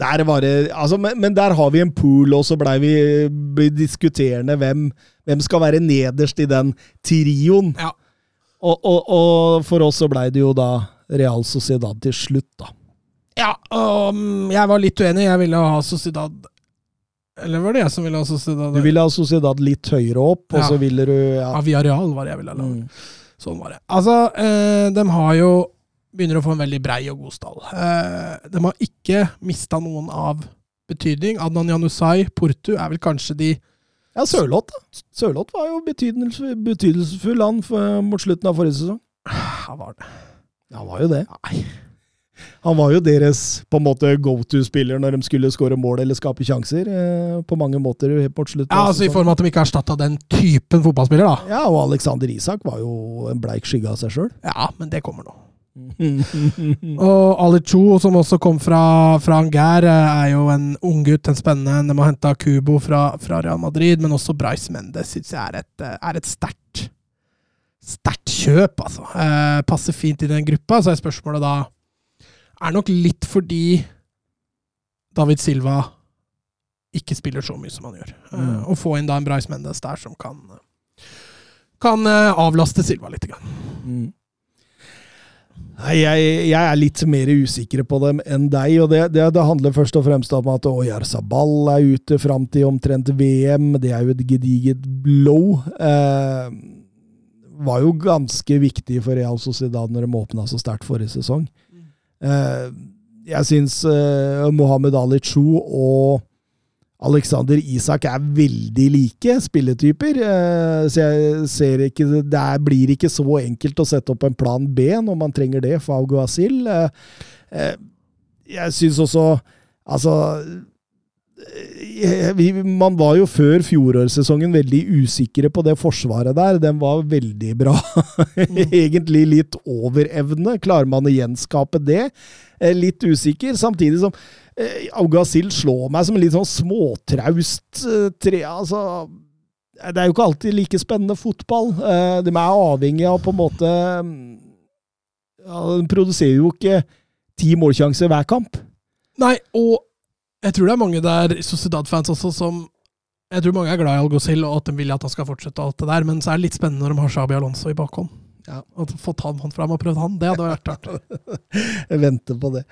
Der var det, altså, men, men der har vi en pool, og så blei vi ble diskuterende hvem, hvem skal være nederst i den trioen. Ja. Og, og, og for oss så blei det jo da Real Sociedad til slutt, da. Ja, og mm, jeg var litt uenig. Jeg ville ha Sociedad Eller var det jeg som ville ha Sociedad? Du ville ha Sociedad litt høyere opp, og Ja. så ville du ja. Ja, Real var det jeg ville ha. Mm. Sånn var det. Altså, eh, de har jo Begynner å få en veldig brei og god stall. Eh, de har ikke mista noen av betydning. Adnan Janusai, Portu, er vel kanskje de Ja, Sørloth, da. Sørloth var jo betydelsesfull, betydelsesfull han mot slutten av forrige sesong. Han var det? Han var jo det. Nei. Han var jo deres på en måte go to-spiller når de skulle skåre mål eller skape sjanser. Eh, på mange måter mot slutten. Ja, altså I form av at de ikke erstatta den typen fotballspiller, da. Ja, og Alexander Isak var jo en bleik skygge av seg sjøl. Ja, men det kommer nå. Og Ali Cho, som også kom fra, fra Angers, er jo en unggutt, en spennende en. De har henta Cubo fra, fra Real Madrid, men også Bryce Mendes syns jeg er et, er et sterkt sterkt kjøp, altså. Eh, passer fint i den gruppa. Så er spørsmålet da Er nok litt fordi David Silva ikke spiller så mye som han gjør. Eh, Mm. Å få inn da en Bryce Mendes der som kan kan eh, avlaste Silva litt. Grann. Mm. Jeg, jeg er litt mer usikker på dem enn deg, og det, det, det handler først og fremst om at Oyar Sabal er ute fram til omtrent VM. Det er jo et gediget blow. Eh, var jo ganske viktig for Real Sociedad når de åpna så sterkt forrige sesong. Eh, jeg syns eh, Mohammed Ali Chu og Alexander Isak er veldig like spilletyper, eh, så jeg ser ikke Det blir ikke så enkelt å sette opp en plan B når man trenger det for Auguasil. Eh, eh, Jeg syns også Altså Man var jo før fjorårssesongen veldig usikre på det forsvaret der. Den var veldig bra. Egentlig litt over evne. Klarer man å gjenskape det? Litt usikker, samtidig som eh, Augasil slår meg som en litt sånn småtraust eh, tre... Altså Det er jo ikke alltid like spennende fotball. Eh, De er avhengig av på en måte mm, ja, De produserer jo ikke ti målsjanser hver kamp. Nei, og jeg tror det er mange der, Sociedad-fans også, som Jeg tror mange er glad i Algozil og at de vil at han skal fortsette og alt det der, men så er det litt spennende når de har Shabi Alonso i bakhånd. Ja. At Fått han fram og prøvd han, det hadde vært artig. Jeg venter på det.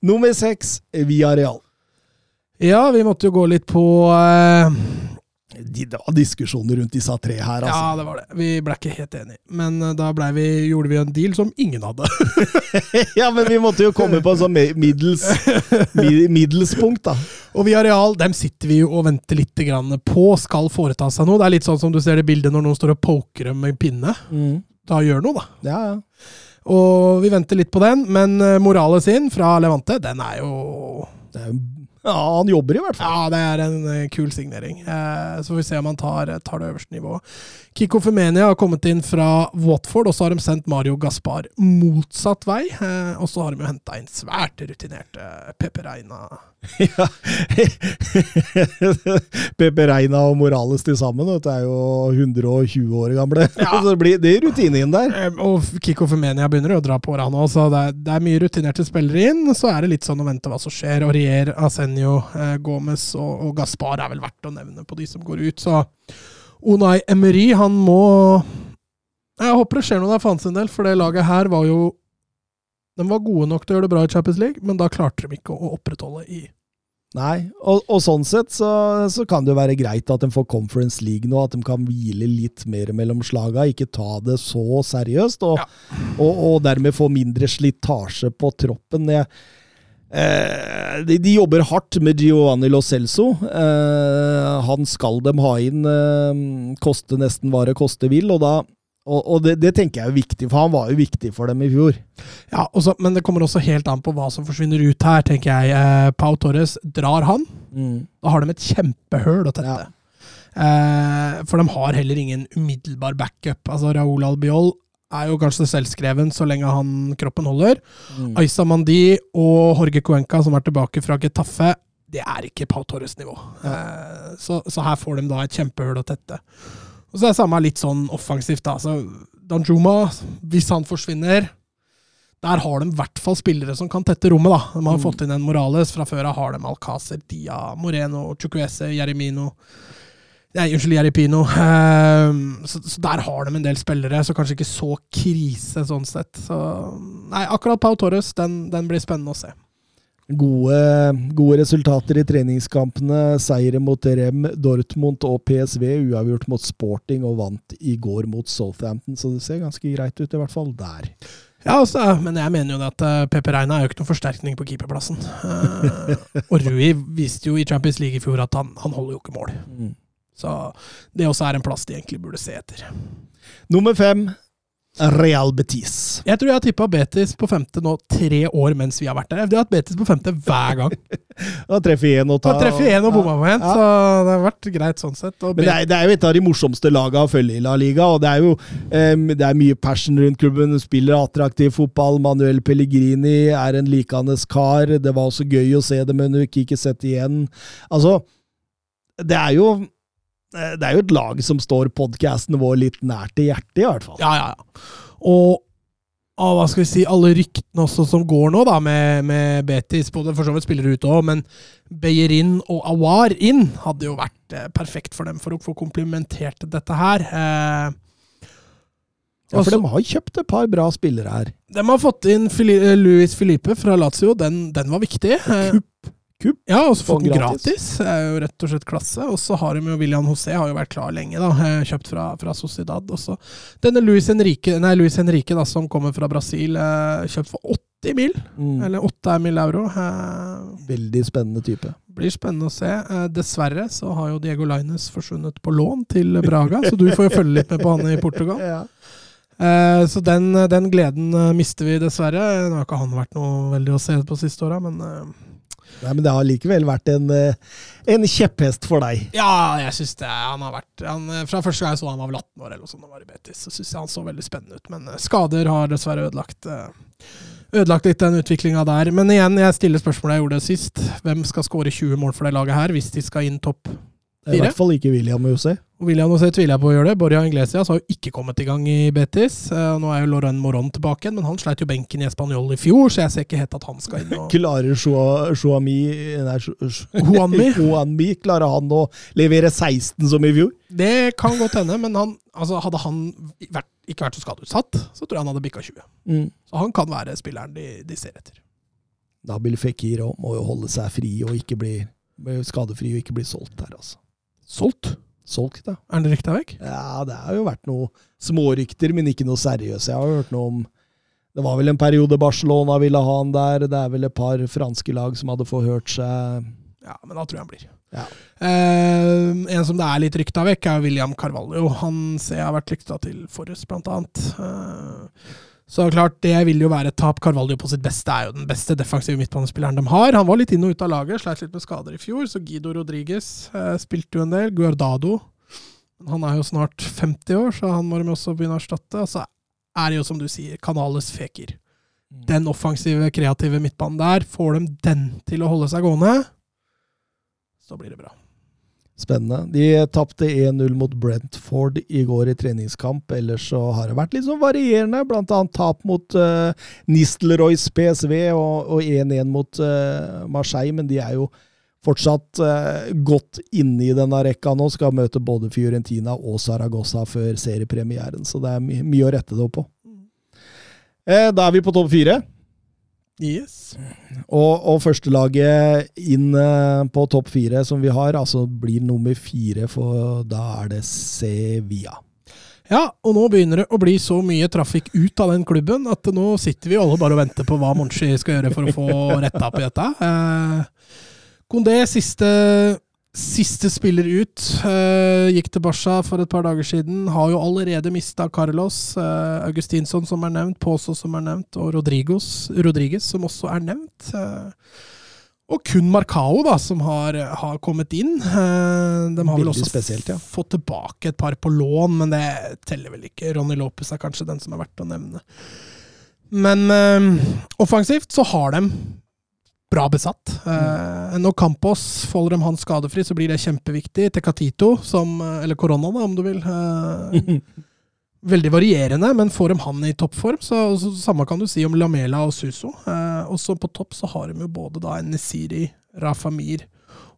Nummer seks, Via Real. Ja, vi måtte jo gå litt på eh, de, det var diskusjoner rundt disse tre her, altså. Ja, det var det. Vi ble ikke helt enige. Men eh, da vi, gjorde vi en deal som ingen hadde. Ja. men vi måtte jo komme på en sånn middels, middelspunkt, da. Og Villarreal dem sitter vi jo og venter litt grann på skal foreta seg noe. Det er litt sånn som du ser det bildet når noen står og poker dem med pinne. Da gjør noe, da. Ja, ja. Og vi venter litt på den, men moralet sin fra Levante, den er jo Det er, ja, han jobber i hvert fall. Ja, det er en eh, kul signering. Eh, så får vi se om han tar, tar det øverste nivået. Kiko Femenia har kommet inn fra Watford, og så har de sendt Mario Gaspar motsatt vei. Eh, og så har de jo henta inn svært rutinerte Pepe Reina. Ja. Pepe Reina og Morales til sammen du, er jo 120 år gamle. Ja. Så det blir det er rutine inn der. Og Kiko Femenia begynner jo å dra på åra nå, så det er, det er mye rutinerte spillere inn. Så er det litt sånn å vente hva som skjer. Aurier, Asenio, eh, Gomez og, og Gaspar er vel verdt å nevne på de som går ut. Så Onay Emery, han må Jeg håper det skjer noe der for hans del, for det laget her var jo De var gode nok til å gjøre det bra i Champions League, men da klarte de ikke å opprettholde i Nei, og, og sånn sett så, så kan det jo være greit at de får Conference League nå, at de kan hvile litt mer mellom slaga, ikke ta det så seriøst, og, Ja. og, og dermed få mindre slitasje på troppen. Jeg, eh, de, de jobber hardt med Giovanni Lo Celso. Eh, han skal dem ha inn, eh, koste nesten hva det koste vil, og da og, og det, det tenker jeg er viktig, for han var jo viktig for dem i fjor. Ja, også, Men det kommer også helt an på hva som forsvinner ut her, tenker jeg. Eh, Pau Torres, drar han? Da har de et kjempehøl å tette. Eh, for de har heller ingen umiddelbar backup. Altså Raúl Albiol er jo kanskje selvskreven så lenge han kroppen holder. Mm. Aisa Mandi og Jorge Cuenca, som er tilbake fra Getafe, det er ikke Pau Torres-nivå. Eh, så, så her får de da et kjempehull å tette. Og så er det samme litt sånn offensivt. da. Så Danjuma, hvis han forsvinner der har de i hvert fall spillere som kan tette rommet. da. De har Mm. fått inn en Morales. Fra før av har de Alcácer, Dia, Moreno, Chukwese, Jeremino Nei, unnskyld, Jeripino. Um, så, så der har de en del spillere, så kanskje ikke så krise sånn sett. Så, nei, akkurat Pau Torres, den, den blir spennende å se. Gode, gode resultater i treningskampene. Seire mot Rem, Dortmund og PSV. Uavgjort mot Sporting og vant i går mot Southampton, så det ser ganske greit ut, i hvert fall der. Ja, altså, Men jeg mener jo det at uh, Pepe Reina er jo ikke noen forsterkning på keeperplassen. Eh, og Rui viste jo i Champions League i fjor at han, han holder jo ikke mål. Så det også er en plass de egentlig burde se etter. Nummer fem, Real Betis. Jeg tror jeg har tippa Betis på femte nå tre år mens vi har vært der. Jeg har hatt Betis på femte hver gang. Da treffer én og Da tar treffer én og bomma på én, så det har vært greit sånn sett. Men det er, det er jo et av de morsomste lagene å følge i La Liga, og det er jo um, det er mye passion rundt klubben. Spiller attraktiv fotball. Manuel Pellegrini er en likende kar. Det var også gøy å se det, ikke ikke sett igjen. Altså, det er jo det er jo et lag som står podkasten vår litt nært til hjertet, i hvert fall. Ja, ja, ja. Og ah, hva skal vi si, alle ryktene også som går nå, da, med, med Betis, både for så vidt spillere ute òg, men Beyerin og Awar inn hadde jo vært eh, perfekt for dem for å få komplementert dette her. Eh, Ja, for de har kjøpt et par bra spillere her. de har fått inn Fili eh, Luis Filipe fra Lazio, den, den var viktig. Eh, Kupp. Kupp. Ja, og så får fått den gratis. Det er jo rett og slett klasse. Og så har de jo William José, har jo vært klar lenge, da. eh, Kjøpt fra, fra Sociedad. Også. denne Luis Henrique, nei, Luis Henrique da, som kommer fra Brasil, eh, kjøpt for 80 mil. Mm. Eller 8 mil euro. Eh, Veldig spennende type. blir spennende å se. Dessverre så har jo Diego Laines forsvunnet på lån til Braga, så du får jo følge litt med på han i Portugal. Ja. Så den, den gleden mister vi dessverre. Nå har ikke han vært noe veldig å se på siste åra, men Nei, men det har likevel vært en, eh, en kjepphest for deg. Ja, jeg syns det. Han har vært han, Fra første gang jeg så han var vel 18 år, eller noe sånt, og var i Betis, så syns jeg han så veldig spennende ut. Men eh, skader har dessverre ødelagt eh, Ødelagt litt den utviklinga der. Men igjen, jeg stiller spørsmålet jeg gjorde sist. Hvem skal skåre 20 mål for det laget her, hvis de skal inn topp I hvert fall ikke William José. Og William José tviler jeg på å gjøre det. Borja Inglesias har jo ikke kommet i gang i Betis. Eh, Nå er jo Lorraine Moron tilbake igjen, men han sleit jo benken i Español i fjor, så jeg ser ikke helt at han skal inn. Og... Klarer Juanmi? Juanmi, klarer han å levere 16 som i fjor? Det kan godt hende, men han, altså, hadde han vært, ikke vært så skadeutsatt, så tror jeg han hadde bikka 20. Så han kan være spilleren de, de ser etter. Nabil Fekir også må jo holde seg fri og ikke bli skadefri og ikke bli solgt der, altså. Solgt? Solgt, da. Er den rykta vekk? Ja, det har jo vært noe smårykter, men ikke noe seriøse. Jeg har hørt noe om Det var vel en periode Barcelona ville ha han der. Det er vel et par franske lag som hadde forhørt seg Ja, men da tror jeg han blir. Ja. Eh, en som det er litt rykta vekk, er William Carvalho. Han ser jeg har vært rykta til Forrest, blant annet. Eh, så klart, det vil jo være et tap. Carvalho på sitt beste er jo den beste defensive midtbanespilleren de har. Han var litt inn og ut av laget, sleit litt med skader i fjor, så Guido Rodriguez eh, spilte jo en del. Guardado. Han er jo snart 50 år, så han må de også begynne å erstatte. Og så er det jo, som du sier, Canales Feker. Den offensive, kreative midtbanen der, får de den til å holde seg gående, så blir det bra. Spennende. De tapte 1-0 mot Brentford i går i treningskamp. Ellers så har det vært litt sånn varierende. Annet tap mot uh, Nistelrooys PSV og og 1-1 mot uh, Marseille, men de er jo fortsatt uh, godt inne i denne rekka nå. Skal møte både Fiorentina og Saragossa før seriepremieren, så det er my mye å rette det opp på. Uh, da er vi på topp fire. Yes. Og, og førstelaget inn eh, på topp fire som vi har, altså blir nummer fire, for da er det Sevilla. Ja, og nå begynner det å bli så mye trafikk ut av den klubben at nå sitter vi alle bare og venter på hva Monchi skal gjøre for å få retta opp i dette. Eh, Kondé, siste, siste spiller ut, Uh, gikk til Barca for et par dager siden. Har jo allerede mista Carlos, Uh, Augustinsson som er nevnt, Pozo som er nevnt, og Rodrigos, Rodriguez som også er nevnt. Uh, og kun Marcao, da, som har, har kommet inn. De har vel også spesielt, ja. fått tilbake et par på lån, men det teller vel ikke. Ronny Lopez er kanskje den som er verdt å nevne. Men øh, offensivt så har de bra besatt. Eh, når Campos folder dem han skadefri, så blir det kjempeviktig. Tecatito, som eh, Eller korona, da, om du vil. Eh, veldig varierende, men får de han i toppform, så, så samme kan du si om Lamela og Suso. Eh, også på topp så har de jo både da en Nesiri, Rafamir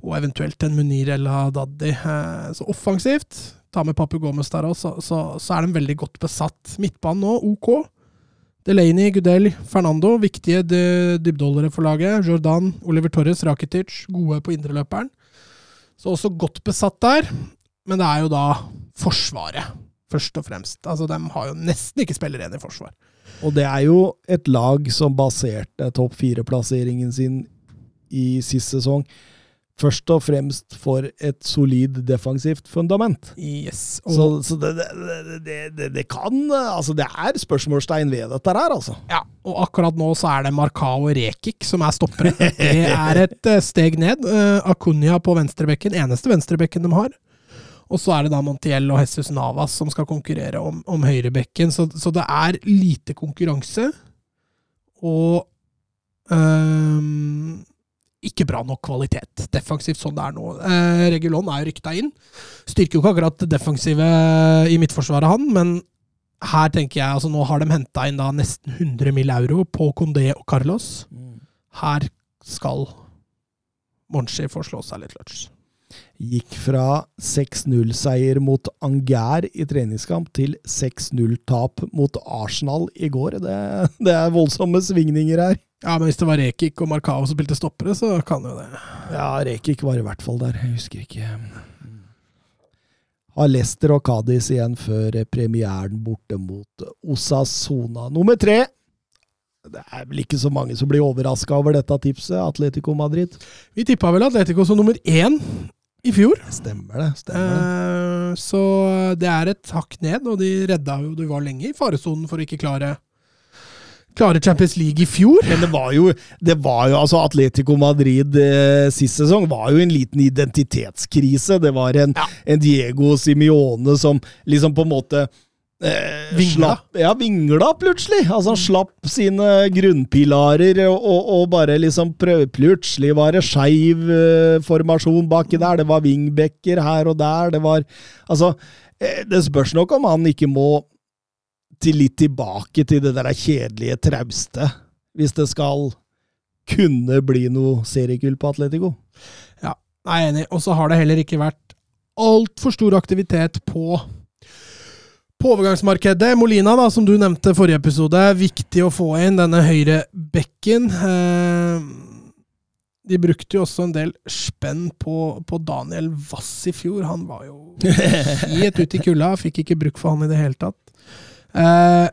og eventuelt en Munir El Haddadi. Eh, så offensivt, ta med Papu Gomez der òg, så, så, så er de veldig godt besatt. Midtbanen nå, OK. Delaney, Gudel, Fernando, viktige dy- dybdeholdere for laget. Jordan, Oliver Torres, Rakitic, gode på indreløperen. Så også godt besatt der. Men det er jo da Forsvaret, først og fremst. Altså, De har jo nesten ikke spillere igjen i forsvar. Og det er jo et lag som baserte topp fire-plasseringen sin i sist sesong først og fremst for et solid defensivt fundament. Yes. Og, Så, så det, det, det, det, det kan Altså, det er spørsmålstegn ved dette her, altså. ja, og akkurat nå så er det Markao og Rekik som er stoppere. Det er et eh, steg ned. Uh, Akunya på venstrebekken, eneste venstrebekken de har. Og så er det da Montiel og Jesus Navas som skal konkurrere om, om høyrebekken. Så, så det er lite konkurranse. Og øhm, ikke bra nok kvalitet defensivt sånn det er nå. Eh, Regulon er jo rykta inn. Styrker jo ikke akkurat det defensive i midtforsvaret, han, men her tenker jeg altså Nå har de henta inn da nesten 100 mill. euro på Condé og Carlos. Her skal Monchi få slå seg litt lunsj. Gikk fra 6-0-seier mot Anger i treningskamp til 6-0-tap mot Arsenal i går. Det, det er voldsomme svingninger her. Ja, men hvis det var Rekik og Markao som spilte stoppere, så kan jo det. Ja, Rekik var i hvert fall der. Jeg husker ikke. Har Leicester og Cádiz igjen før premieren borte mot Osasona. Nummer tre. Det er vel ikke så mange som blir overraska over dette tipset. Atletico Madrid. Vi tippa vel Atletico som nummer én i fjor. Stemmer det. stemmer det. Eh, så det er et hakk ned, og de redda jo De var lenge i faresonen for å ikke klare Klare Champions League i fjor. Men det var jo, det var jo altså Atletico Madrid eh, sist sesong var jo en liten identitetskrise. Det var en, Ja. en Diego Simione som liksom på en måte eh, Vingla. Slapp, ja, vingla plutselig. Altså Han slapp sine grunnpilarer og, og, og bare liksom prøv, Plutselig var det skeiv eh, formasjon baki der. Det var wingbacker her og der. Det var Altså, eh, det spørs nok om han ikke må til litt tilbake til det der kjedelige trauste, hvis det skal kunne bli noe seriegull på Atletico. Ja, jeg er enig. Og så har det heller ikke vært altfor stor aktivitet på på overgangsmarkedet. Molina, da, som du nevnte forrige episode, viktig å få inn denne høyre bekken. Eh, De brukte jo også en del spenn på, på Daniel Wass i fjor. Han var jo helt ute i kulda. Fikk ikke bruk for han i det hele tatt. Eh,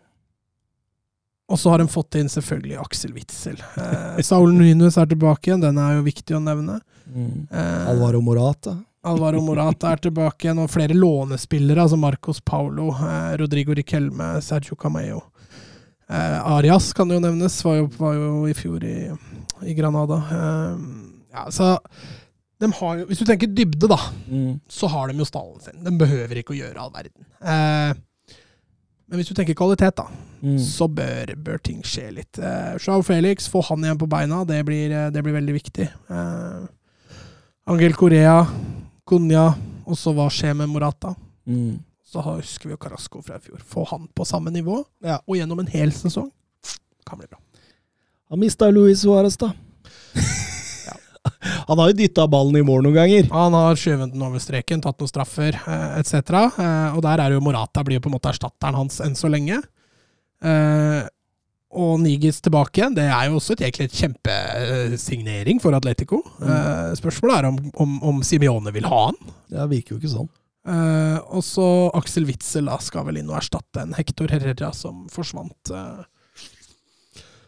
og så har de fått inn selvfølgelig Aksel Witzel. Eh, Saul Nunes er tilbake igjen, den er jo viktig å nevne. Eh, Alvaro Morata. Alvaro Morata er tilbake igjen, og flere lånespillere, altså Marcos Paulo, eh, Rodrigo Riquelme, Sergio Cameo. Eh, Arias kan jo nevnes, var jo, var jo i fjor i, i Granada. Eh, ja, så de har jo, Hvis du tenker dybde, da, Mm. så har de jo stallen sin. De behøver ikke å gjøre all verden. Eh, men hvis du tenker kvalitet, da, Mm. så bør, bør ting skje litt. Eh, Joao Felix, få han igjen på beina, det blir, eh, det blir veldig viktig. Eh, Angel Correa, Cunha, og så hva skjer med Morata? Mm. Så husker vi jo Carasco fra i fjor. Få han på samme nivå, Ja. og gjennom en hel sesong, kan bli bra. Han mista Luis Suárez, da. Han har jo dytta ballen i mål noen ganger. Han har skjøvet den over streken, tatt noen straffer eh, etc. Eh, og der er jo Morata blir jo på en måte erstatteren hans enn så lenge. Og Nigis tilbake igjen, det er jo også et, egentlig et kjempesignering for Atletico. Eh, spørsmålet er om, om, om Simione vil ha han. Det virker jo ikke sånn. Uh, og så Aksel Witzel da, skal vel inn og erstatte en Hector Herrera som forsvant. Uh.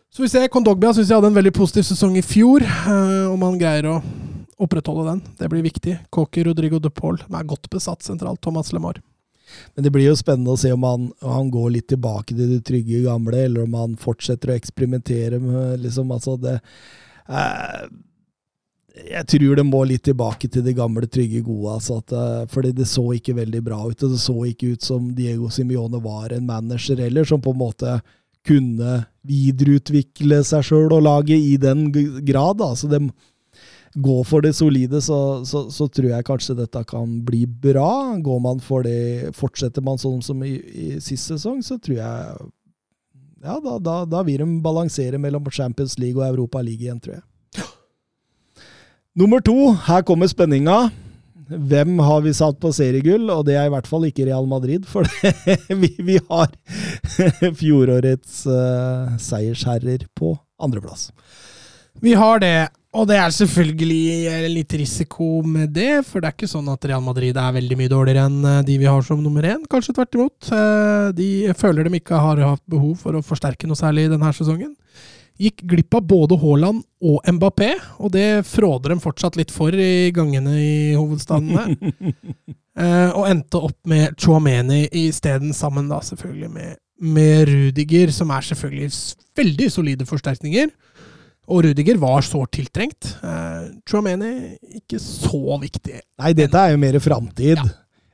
Så vi ser, Kondogbia syns jeg hadde en veldig positiv sesong i fjor. om han greier å opprettholde den. Det blir viktig. Cocky Rodrigo de Paul er godt besatt sentralt. Thomas LeMar. Men det blir jo spennende å se om han, om han går litt tilbake til det trygge gamle, eller om han fortsetter å eksperimentere med liksom, altså det eh, Jeg tror det må litt tilbake til det gamle, trygge, gode. Altså at, eh, fordi det så ikke veldig bra ut. og Det så ikke ut som Diego Simione var en manager heller, som på en måte kunne videreutvikle seg sjøl og laget i den grad. Altså det gå for det solide, så, så, så tror jeg kanskje dette kan bli bra. Går man for det, Fortsetter man sånn som i, i sist sesong, så tror jeg Ja, da, da, da vil de balansere mellom Champions League og Europa League igjen, tror jeg. Nummer to, her kommer spenninga. Hvem har vi satt på seriegull? Og det er i hvert fall ikke Real Madrid, for vi, vi har fjorårets uh, seiersherrer på andreplass. Vi har det, og det er selvfølgelig eh, litt risiko med det. For det er ikke sånn at Real Madrid er veldig mye dårligere enn eh, de vi har som nummer én. Kanskje tvert imot. Eh, De føler de ikke har hatt behov for å forsterke noe særlig denne sesongen. Gikk glipp av både Haaland og Mbappé, og det fråder dem fortsatt litt for i gangene i hovedstadene. Og endte opp med Chouameni isteden, sammen da selvfølgelig med, med Rudiger, som er selvfølgelig veldig solide forsterkninger. Og Rudiger var sårt tiltrengt. Uh, Chouameni ikke så viktig. Nei, dette er jo mer framtid. Ja.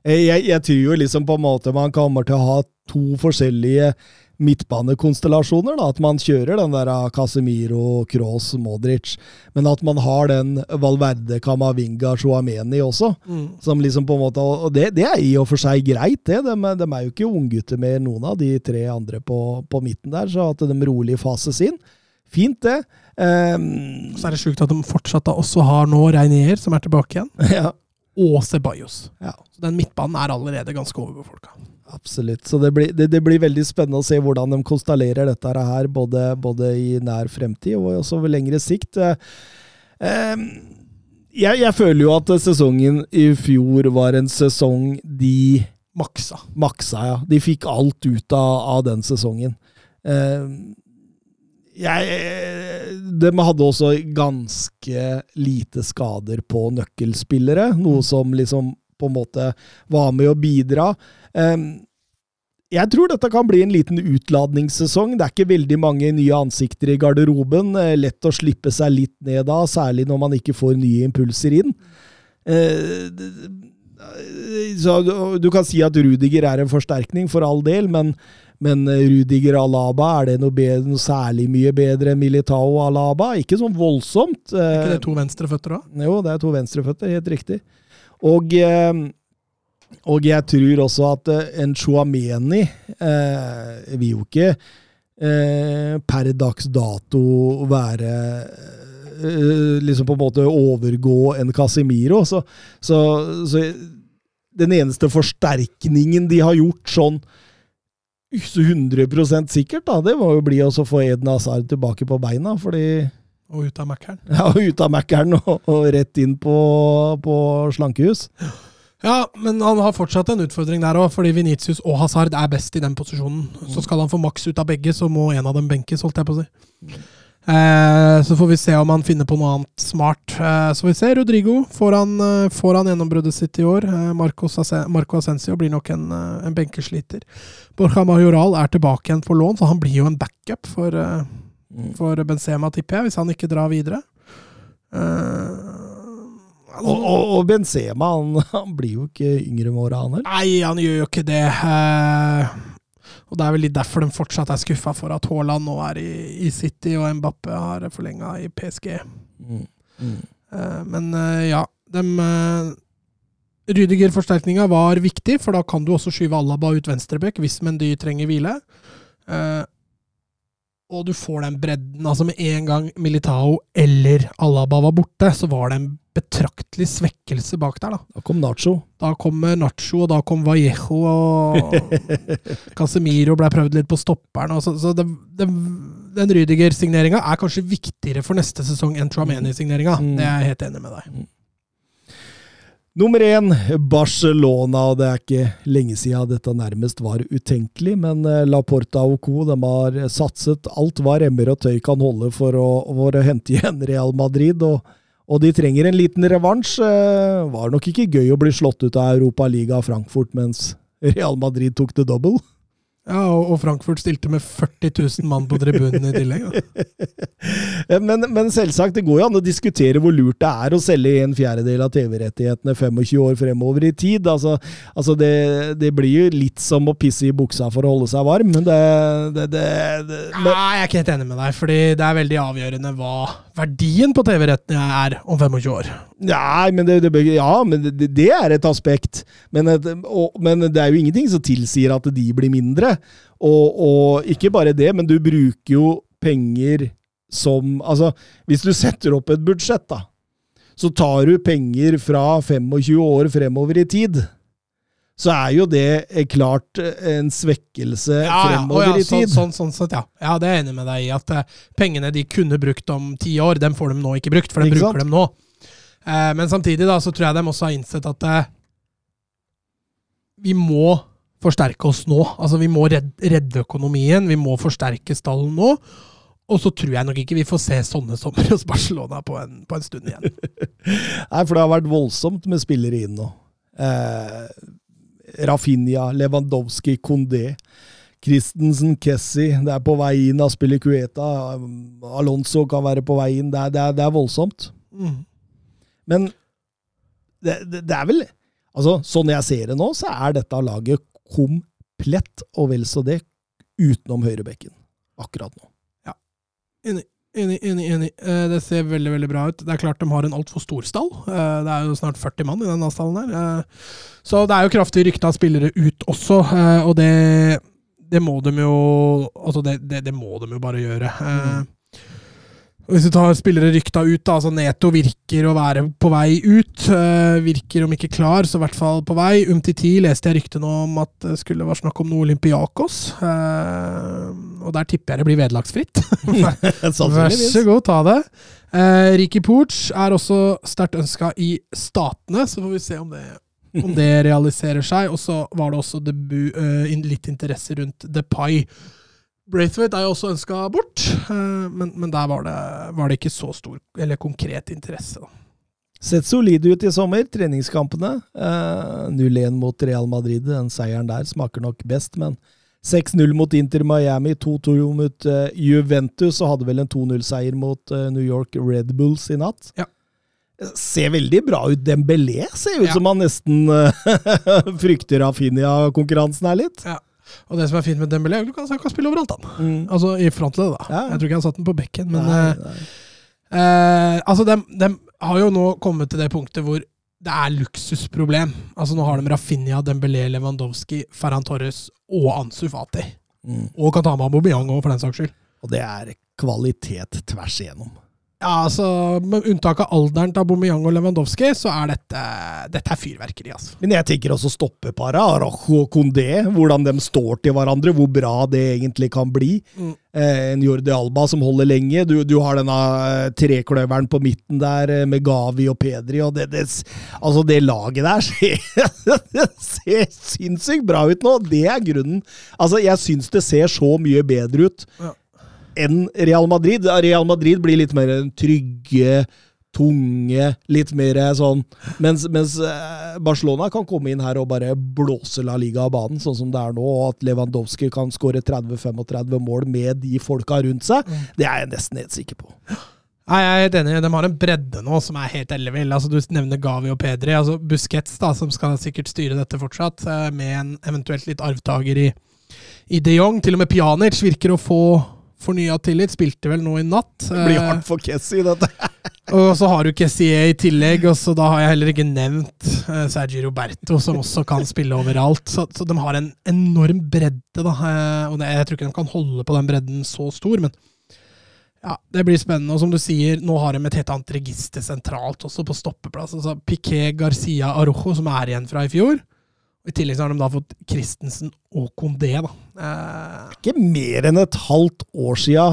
Eh, Jeg, jeg tror jo liksom på en måte man kommer til å ha to forskjellige midtbanekonstellasjoner. da, At man kjører den der Casemiro, Kroos, Modric. Men at man har den Valverde, Camavinga, Chouameni også. Som liksom på en måte, Og det, det er i og for seg greit, det. De, de er jo ikke unggutter mer, noen av de tre andre på, på midten der, så at de rolig fases inn. Fint, det. Ehm, Så er det sjukt at de fortsatt da også har nå Reinier, som er tilbake igjen, ja, og Ceballos. ja. Så den midtbanen er allerede ganske overbefolka. Absolutt. Så det blir, det, det blir veldig spennende å se hvordan de konstallerer dette her, både, både i nær fremtid og også over lengre sikt. Eh, jeg, jeg føler jo at sesongen i fjor var en sesong de Maksa. maksa, ja. De fikk alt ut av, av den sesongen. Eh, jeg, de hadde også ganske lite skader på nøkkelspillere, noe som liksom på en måte var med å bidra. Jeg tror dette kan bli en liten utladningssesong. Det er ikke veldig mange nye ansikter i garderoben. Eh, Lett å slippe seg litt ned da, særlig når man ikke får nye impulser inn. Eh, så du- du kan si at Rudiger er en forsterkning, for all del, men, men Rudiger Alaba, er det noe, bedre, noe særlig mye bedre enn Militao Alaba? Ikke sånn voldsomt. Er ikke Eh, det to venstreføtter da? jo, det er to venstreføtter, helt riktig. Og, eh, og jeg tror også at eh, en Chouameni eh, vil jo ikke eh, per dags dato være eh, Liksom på en måte overgå en Casemiro. Så, så, så den eneste forsterkningen de har gjort sånn 100% sikkert, da, det må jo bli å få Eden Hazard tilbake på beina. fordi Og ut av Mækkern. Ja, og ut av Mækkern og, og rett inn på, på slankehus. Ja, men han har fortsatt en utfordring der òg, fordi Venitius og Hazard er best i den posisjonen. Så skal han få maks ut av begge, så må en av dem benkes, holdt jeg på å si. Eh, så får vi se om han finner på noe annet smart. Eh, så vi ser Rodrigo. Får han, eh, får han gjennombruddet sitt i år? Eh, Marco, Ascencio blir nok en, en benkesliter. Borja Majoral er tilbake igjen på lån, så han blir jo en backup for, eh, for Benzema, tipper jeg, hvis han ikke drar videre. Og, og, og Benzema han, han blir jo ikke yngre med åra, han heller. Nei, han gjør jo ikke det. Eh, og det er vel litt derfor de fortsatt er skuffa for at Haaland nå er i, i City, og Mbappe har forlenga i PSG. Mm. Mm. Eh, men eh, ja, dem eh, Rydiger-forsterkninga var viktig, for da kan du også skyve Alaba ut venstrebekk hvis Mendy trenger hvile. Eh, og du får den bredden. Altså Med en gang Militao eller Alaba var borte, så var det en betraktelig svekkelse bak der. da. Da kom Nacho. Da kom Nacho, og da kom Vallejo, og Casemiro ble prøvd litt på stopperen. og Så, så det, det, den Rydiger-signeringa er kanskje viktigere for neste sesong enn Trameni-signeringa. Mm. Det er jeg helt enig med deg. Nummer én, Barcelona. Det er ikke lenge siden dette nærmest var utenkelig, men La Laporta og co. har satset alt hva remmer og tøy kan holde for å, for å hente igjen Real Madrid. og, og de trenger en liten revansj. Det var nok ikke gøy å bli slått ut av Europa Liga Frankfurt mens Real Madrid tok det double. Ja, og, Frankfurt stilte med 40 000 mann på tribunen i tillegg. Men, men selvsagt, det går jo an å diskutere hvor lurt det er å selge en fjerdedel av TV-rettighetene 25 år fremover i tid. Altså, altså det, det blir jo litt som å pisse i buksa for å holde seg varm. Men det, det, Nei, jeg er ikke helt enig med deg, fordi det er veldig avgjørende hva verdien på TV-rettene er om 25 år. Nei, men det, det, ja, men det, det er et aspekt. Men, et, og, men det er jo ingenting som tilsier at de blir mindre. Og, og ikke bare det, men du bruker jo penger som Altså, hvis du setter opp et budsjett, da, så tar du penger fra 25 år fremover i tid. Så er jo det eh, klart eh, en svekkelse Ja, ja, fremover ja, i sånn, tid. sånn, sånn sånn, ja. ja. Det er jeg enig med deg i. At uh, pengene de kunne brukt om ti år, dem får de nå ikke brukt, for de bruker sant? dem nå. Uh, men samtidig da, så tror jeg de også har innsett at uh, vi må forsterke oss nå. Altså Vi må redde, redde økonomien, vi må forsterke stallen nå. Og så tror jeg nok ikke vi får se sånne sommer hos Barcelona på en, på en stund igjen. Nei, for det har vært voldsomt med spillere inn nå. Eh, Rafinha, Lewandowski, Kondé, Christensen, Kessie. Det er på vei inn. Spiller Cueta. Alonso kan være på vei inn. Det er, det er, det er voldsomt. Mm. Men det, det, det er vel Altså, sånn jeg ser det nå, så er dette laget komplett, og vel så det, utenom høyrebekken. Akkurat nå. Ja, Enig, enig, enig. enig. Eh, det ser veldig veldig bra ut. Det er klart de har en altfor stor stall. Eh, det er jo snart 40 mann i den stallen her. Eh, så det er jo kraftig rykte av spillere ut også, og det, det må de jo Altså, det, det, det må de jo bare gjøre. Eh, hvis du tar spillere rykta ut, da, altså Neto virker å være på vei ut. Uh, virker om ikke klar, så i hvert fall på vei. Umtiti leste jeg ryktene om at det skulle være snakk om noe Olympiakos. Uh, og der tipper jeg det blir vederlagsfritt. Vær så god, ta det. Uh, Riki Pooch er også sterkt ønska i Statene, så får vi se om det, om det realiserer seg. Og så var det også debut, eh, litt interesse rundt Depay. Braithwaite er jo også ønska bort, eh, men, men der var det, var det ikke så stor eller konkret interesse. Da. Sett solid ut i sommer, treningskampene. Eh, 0-1 mot Real Madrid, den seieren der smaker nok best, men 6-0 mot Inter Miami, 2-2 mot eh, Juventus, og hadde vel en 2-0-seier mot eh, New York Red Bulls i natt. Ja. Ser veldig bra ut. Dembélé ser ut Ja. som han nesten eh, frykter Afinia-konkurransen her litt. Og det som er fint med Dembélé, er at han kan, spille overalt, han. Mm. Altså i frontleddet, da. Ja. Jeg tror ikke han satt den på bekken, men Nei, eh, nei. Eh, altså, de, de har jo nå kommet til det punktet hvor det er luksusproblem. Altså, nå har de Rafinha, Dembélé, Lewandowski, Ferran Torres og Ansu Fati. Mm. Og Katama Aubameyang òg, for den saks skyld. Og det er kvalitet tvers igjennom. Ja, altså, Med unntak av alderen til Aubameyang og Lewandowski, så er dette, dette er fyrverkeri. altså. Men jeg tenker også stoppeparet, Arajo og Kondé, hvordan de står til hverandre, hvor bra det egentlig kan bli. Mm. Eh, en Jordi Alba som holder lenge. Du, du har denne eh, trekløveren på midten der eh, med Gavi og Pedri, og det, det, altså det laget der ser, det ser sinnssykt bra ut nå! Det er grunnen. Altså, jeg syns det ser så mye bedre ut Ja. Enn Real Madrid. Real Madrid blir litt mer trygge, tunge, litt mer sånn Mens, mens eh, Barcelona kan komme inn her og bare blåse La Liga av banen, sånn som det er nå, og at Lewandowski kan skåre 30-35 mål med de folka rundt seg, det er jeg nesten helt sikker på. Nei, Jeg er helt enig. De har en bredde nå som er helt ellevill. Altså, du nevner Gavi og Pedri. Altså, Busquets, da, som skal sikkert styre dette fortsatt, eh, med en eventuelt litt arvtaker i, i de Jong. Til og med Pjanic virker å få fornya tillit. Spilte vel nå i natt. Det blir Eh, hardt for Kessie, dette. Og så har du Kessie i tillegg, og så da har jeg heller ikke nevnt Sergio Sergi Roberto, som også kan spille overalt. Så, så de har en enorm bredde, da. eh, og det, jeg tror ikke de kan holde på den bredden så stor, men ja, det blir spennende. Og som du sier, nå har de et helt annet register sentralt, også på stoppeplass. Altså Piquet Garcia Arojo, som er igjen fra i fjor. I tillegg så har de da fått Christensen og Condé, da. Eh, Ikke mer enn et halvt år sia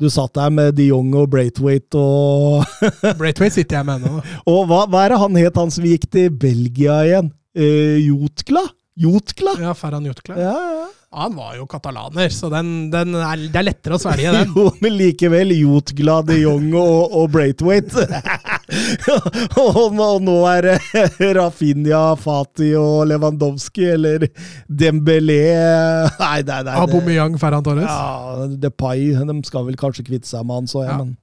du satt der med de Jong og Braithwaite og Braithwaite sitter jeg med ennå. Og hva, hva er det han het, han som gikk til Belgia igjen? Eh, Jotkla? Jotkla? Ja, Ferran Jotkla. Ja, ja. Han var jo katalaner, så den, den er, det er lettere å svelge den. Jo, men likevel. Jotglad de Jong og, og Braithwaite. og, og nå er det Rafinha, Fati og Lewandowski, eller Dembélé Nei, nei, nei. Aubameyang, Ferran Torres. Ja, Depay de skal vel kanskje kvitte seg med han, så jeg. Ja. Men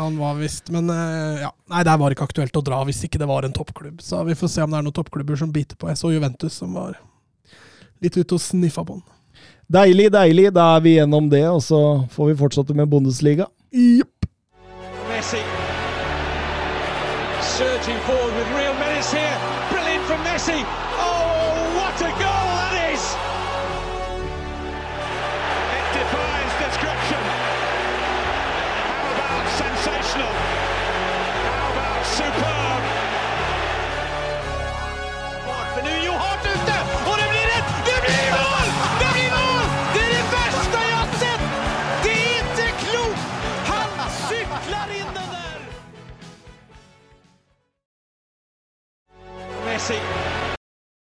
Han var visst Men eh, ja. Nei, der var det ikke aktuelt å dra hvis ikke det var en toppklubb. Så vi får se om det er noen toppklubber som biter på. Jeg så Juventus som var litt ute og sniffa på den. Deilig, deilig. Da er vi gjennom det, og så får vi fortsette med Bundesliga. Jepp. Messi surging forward with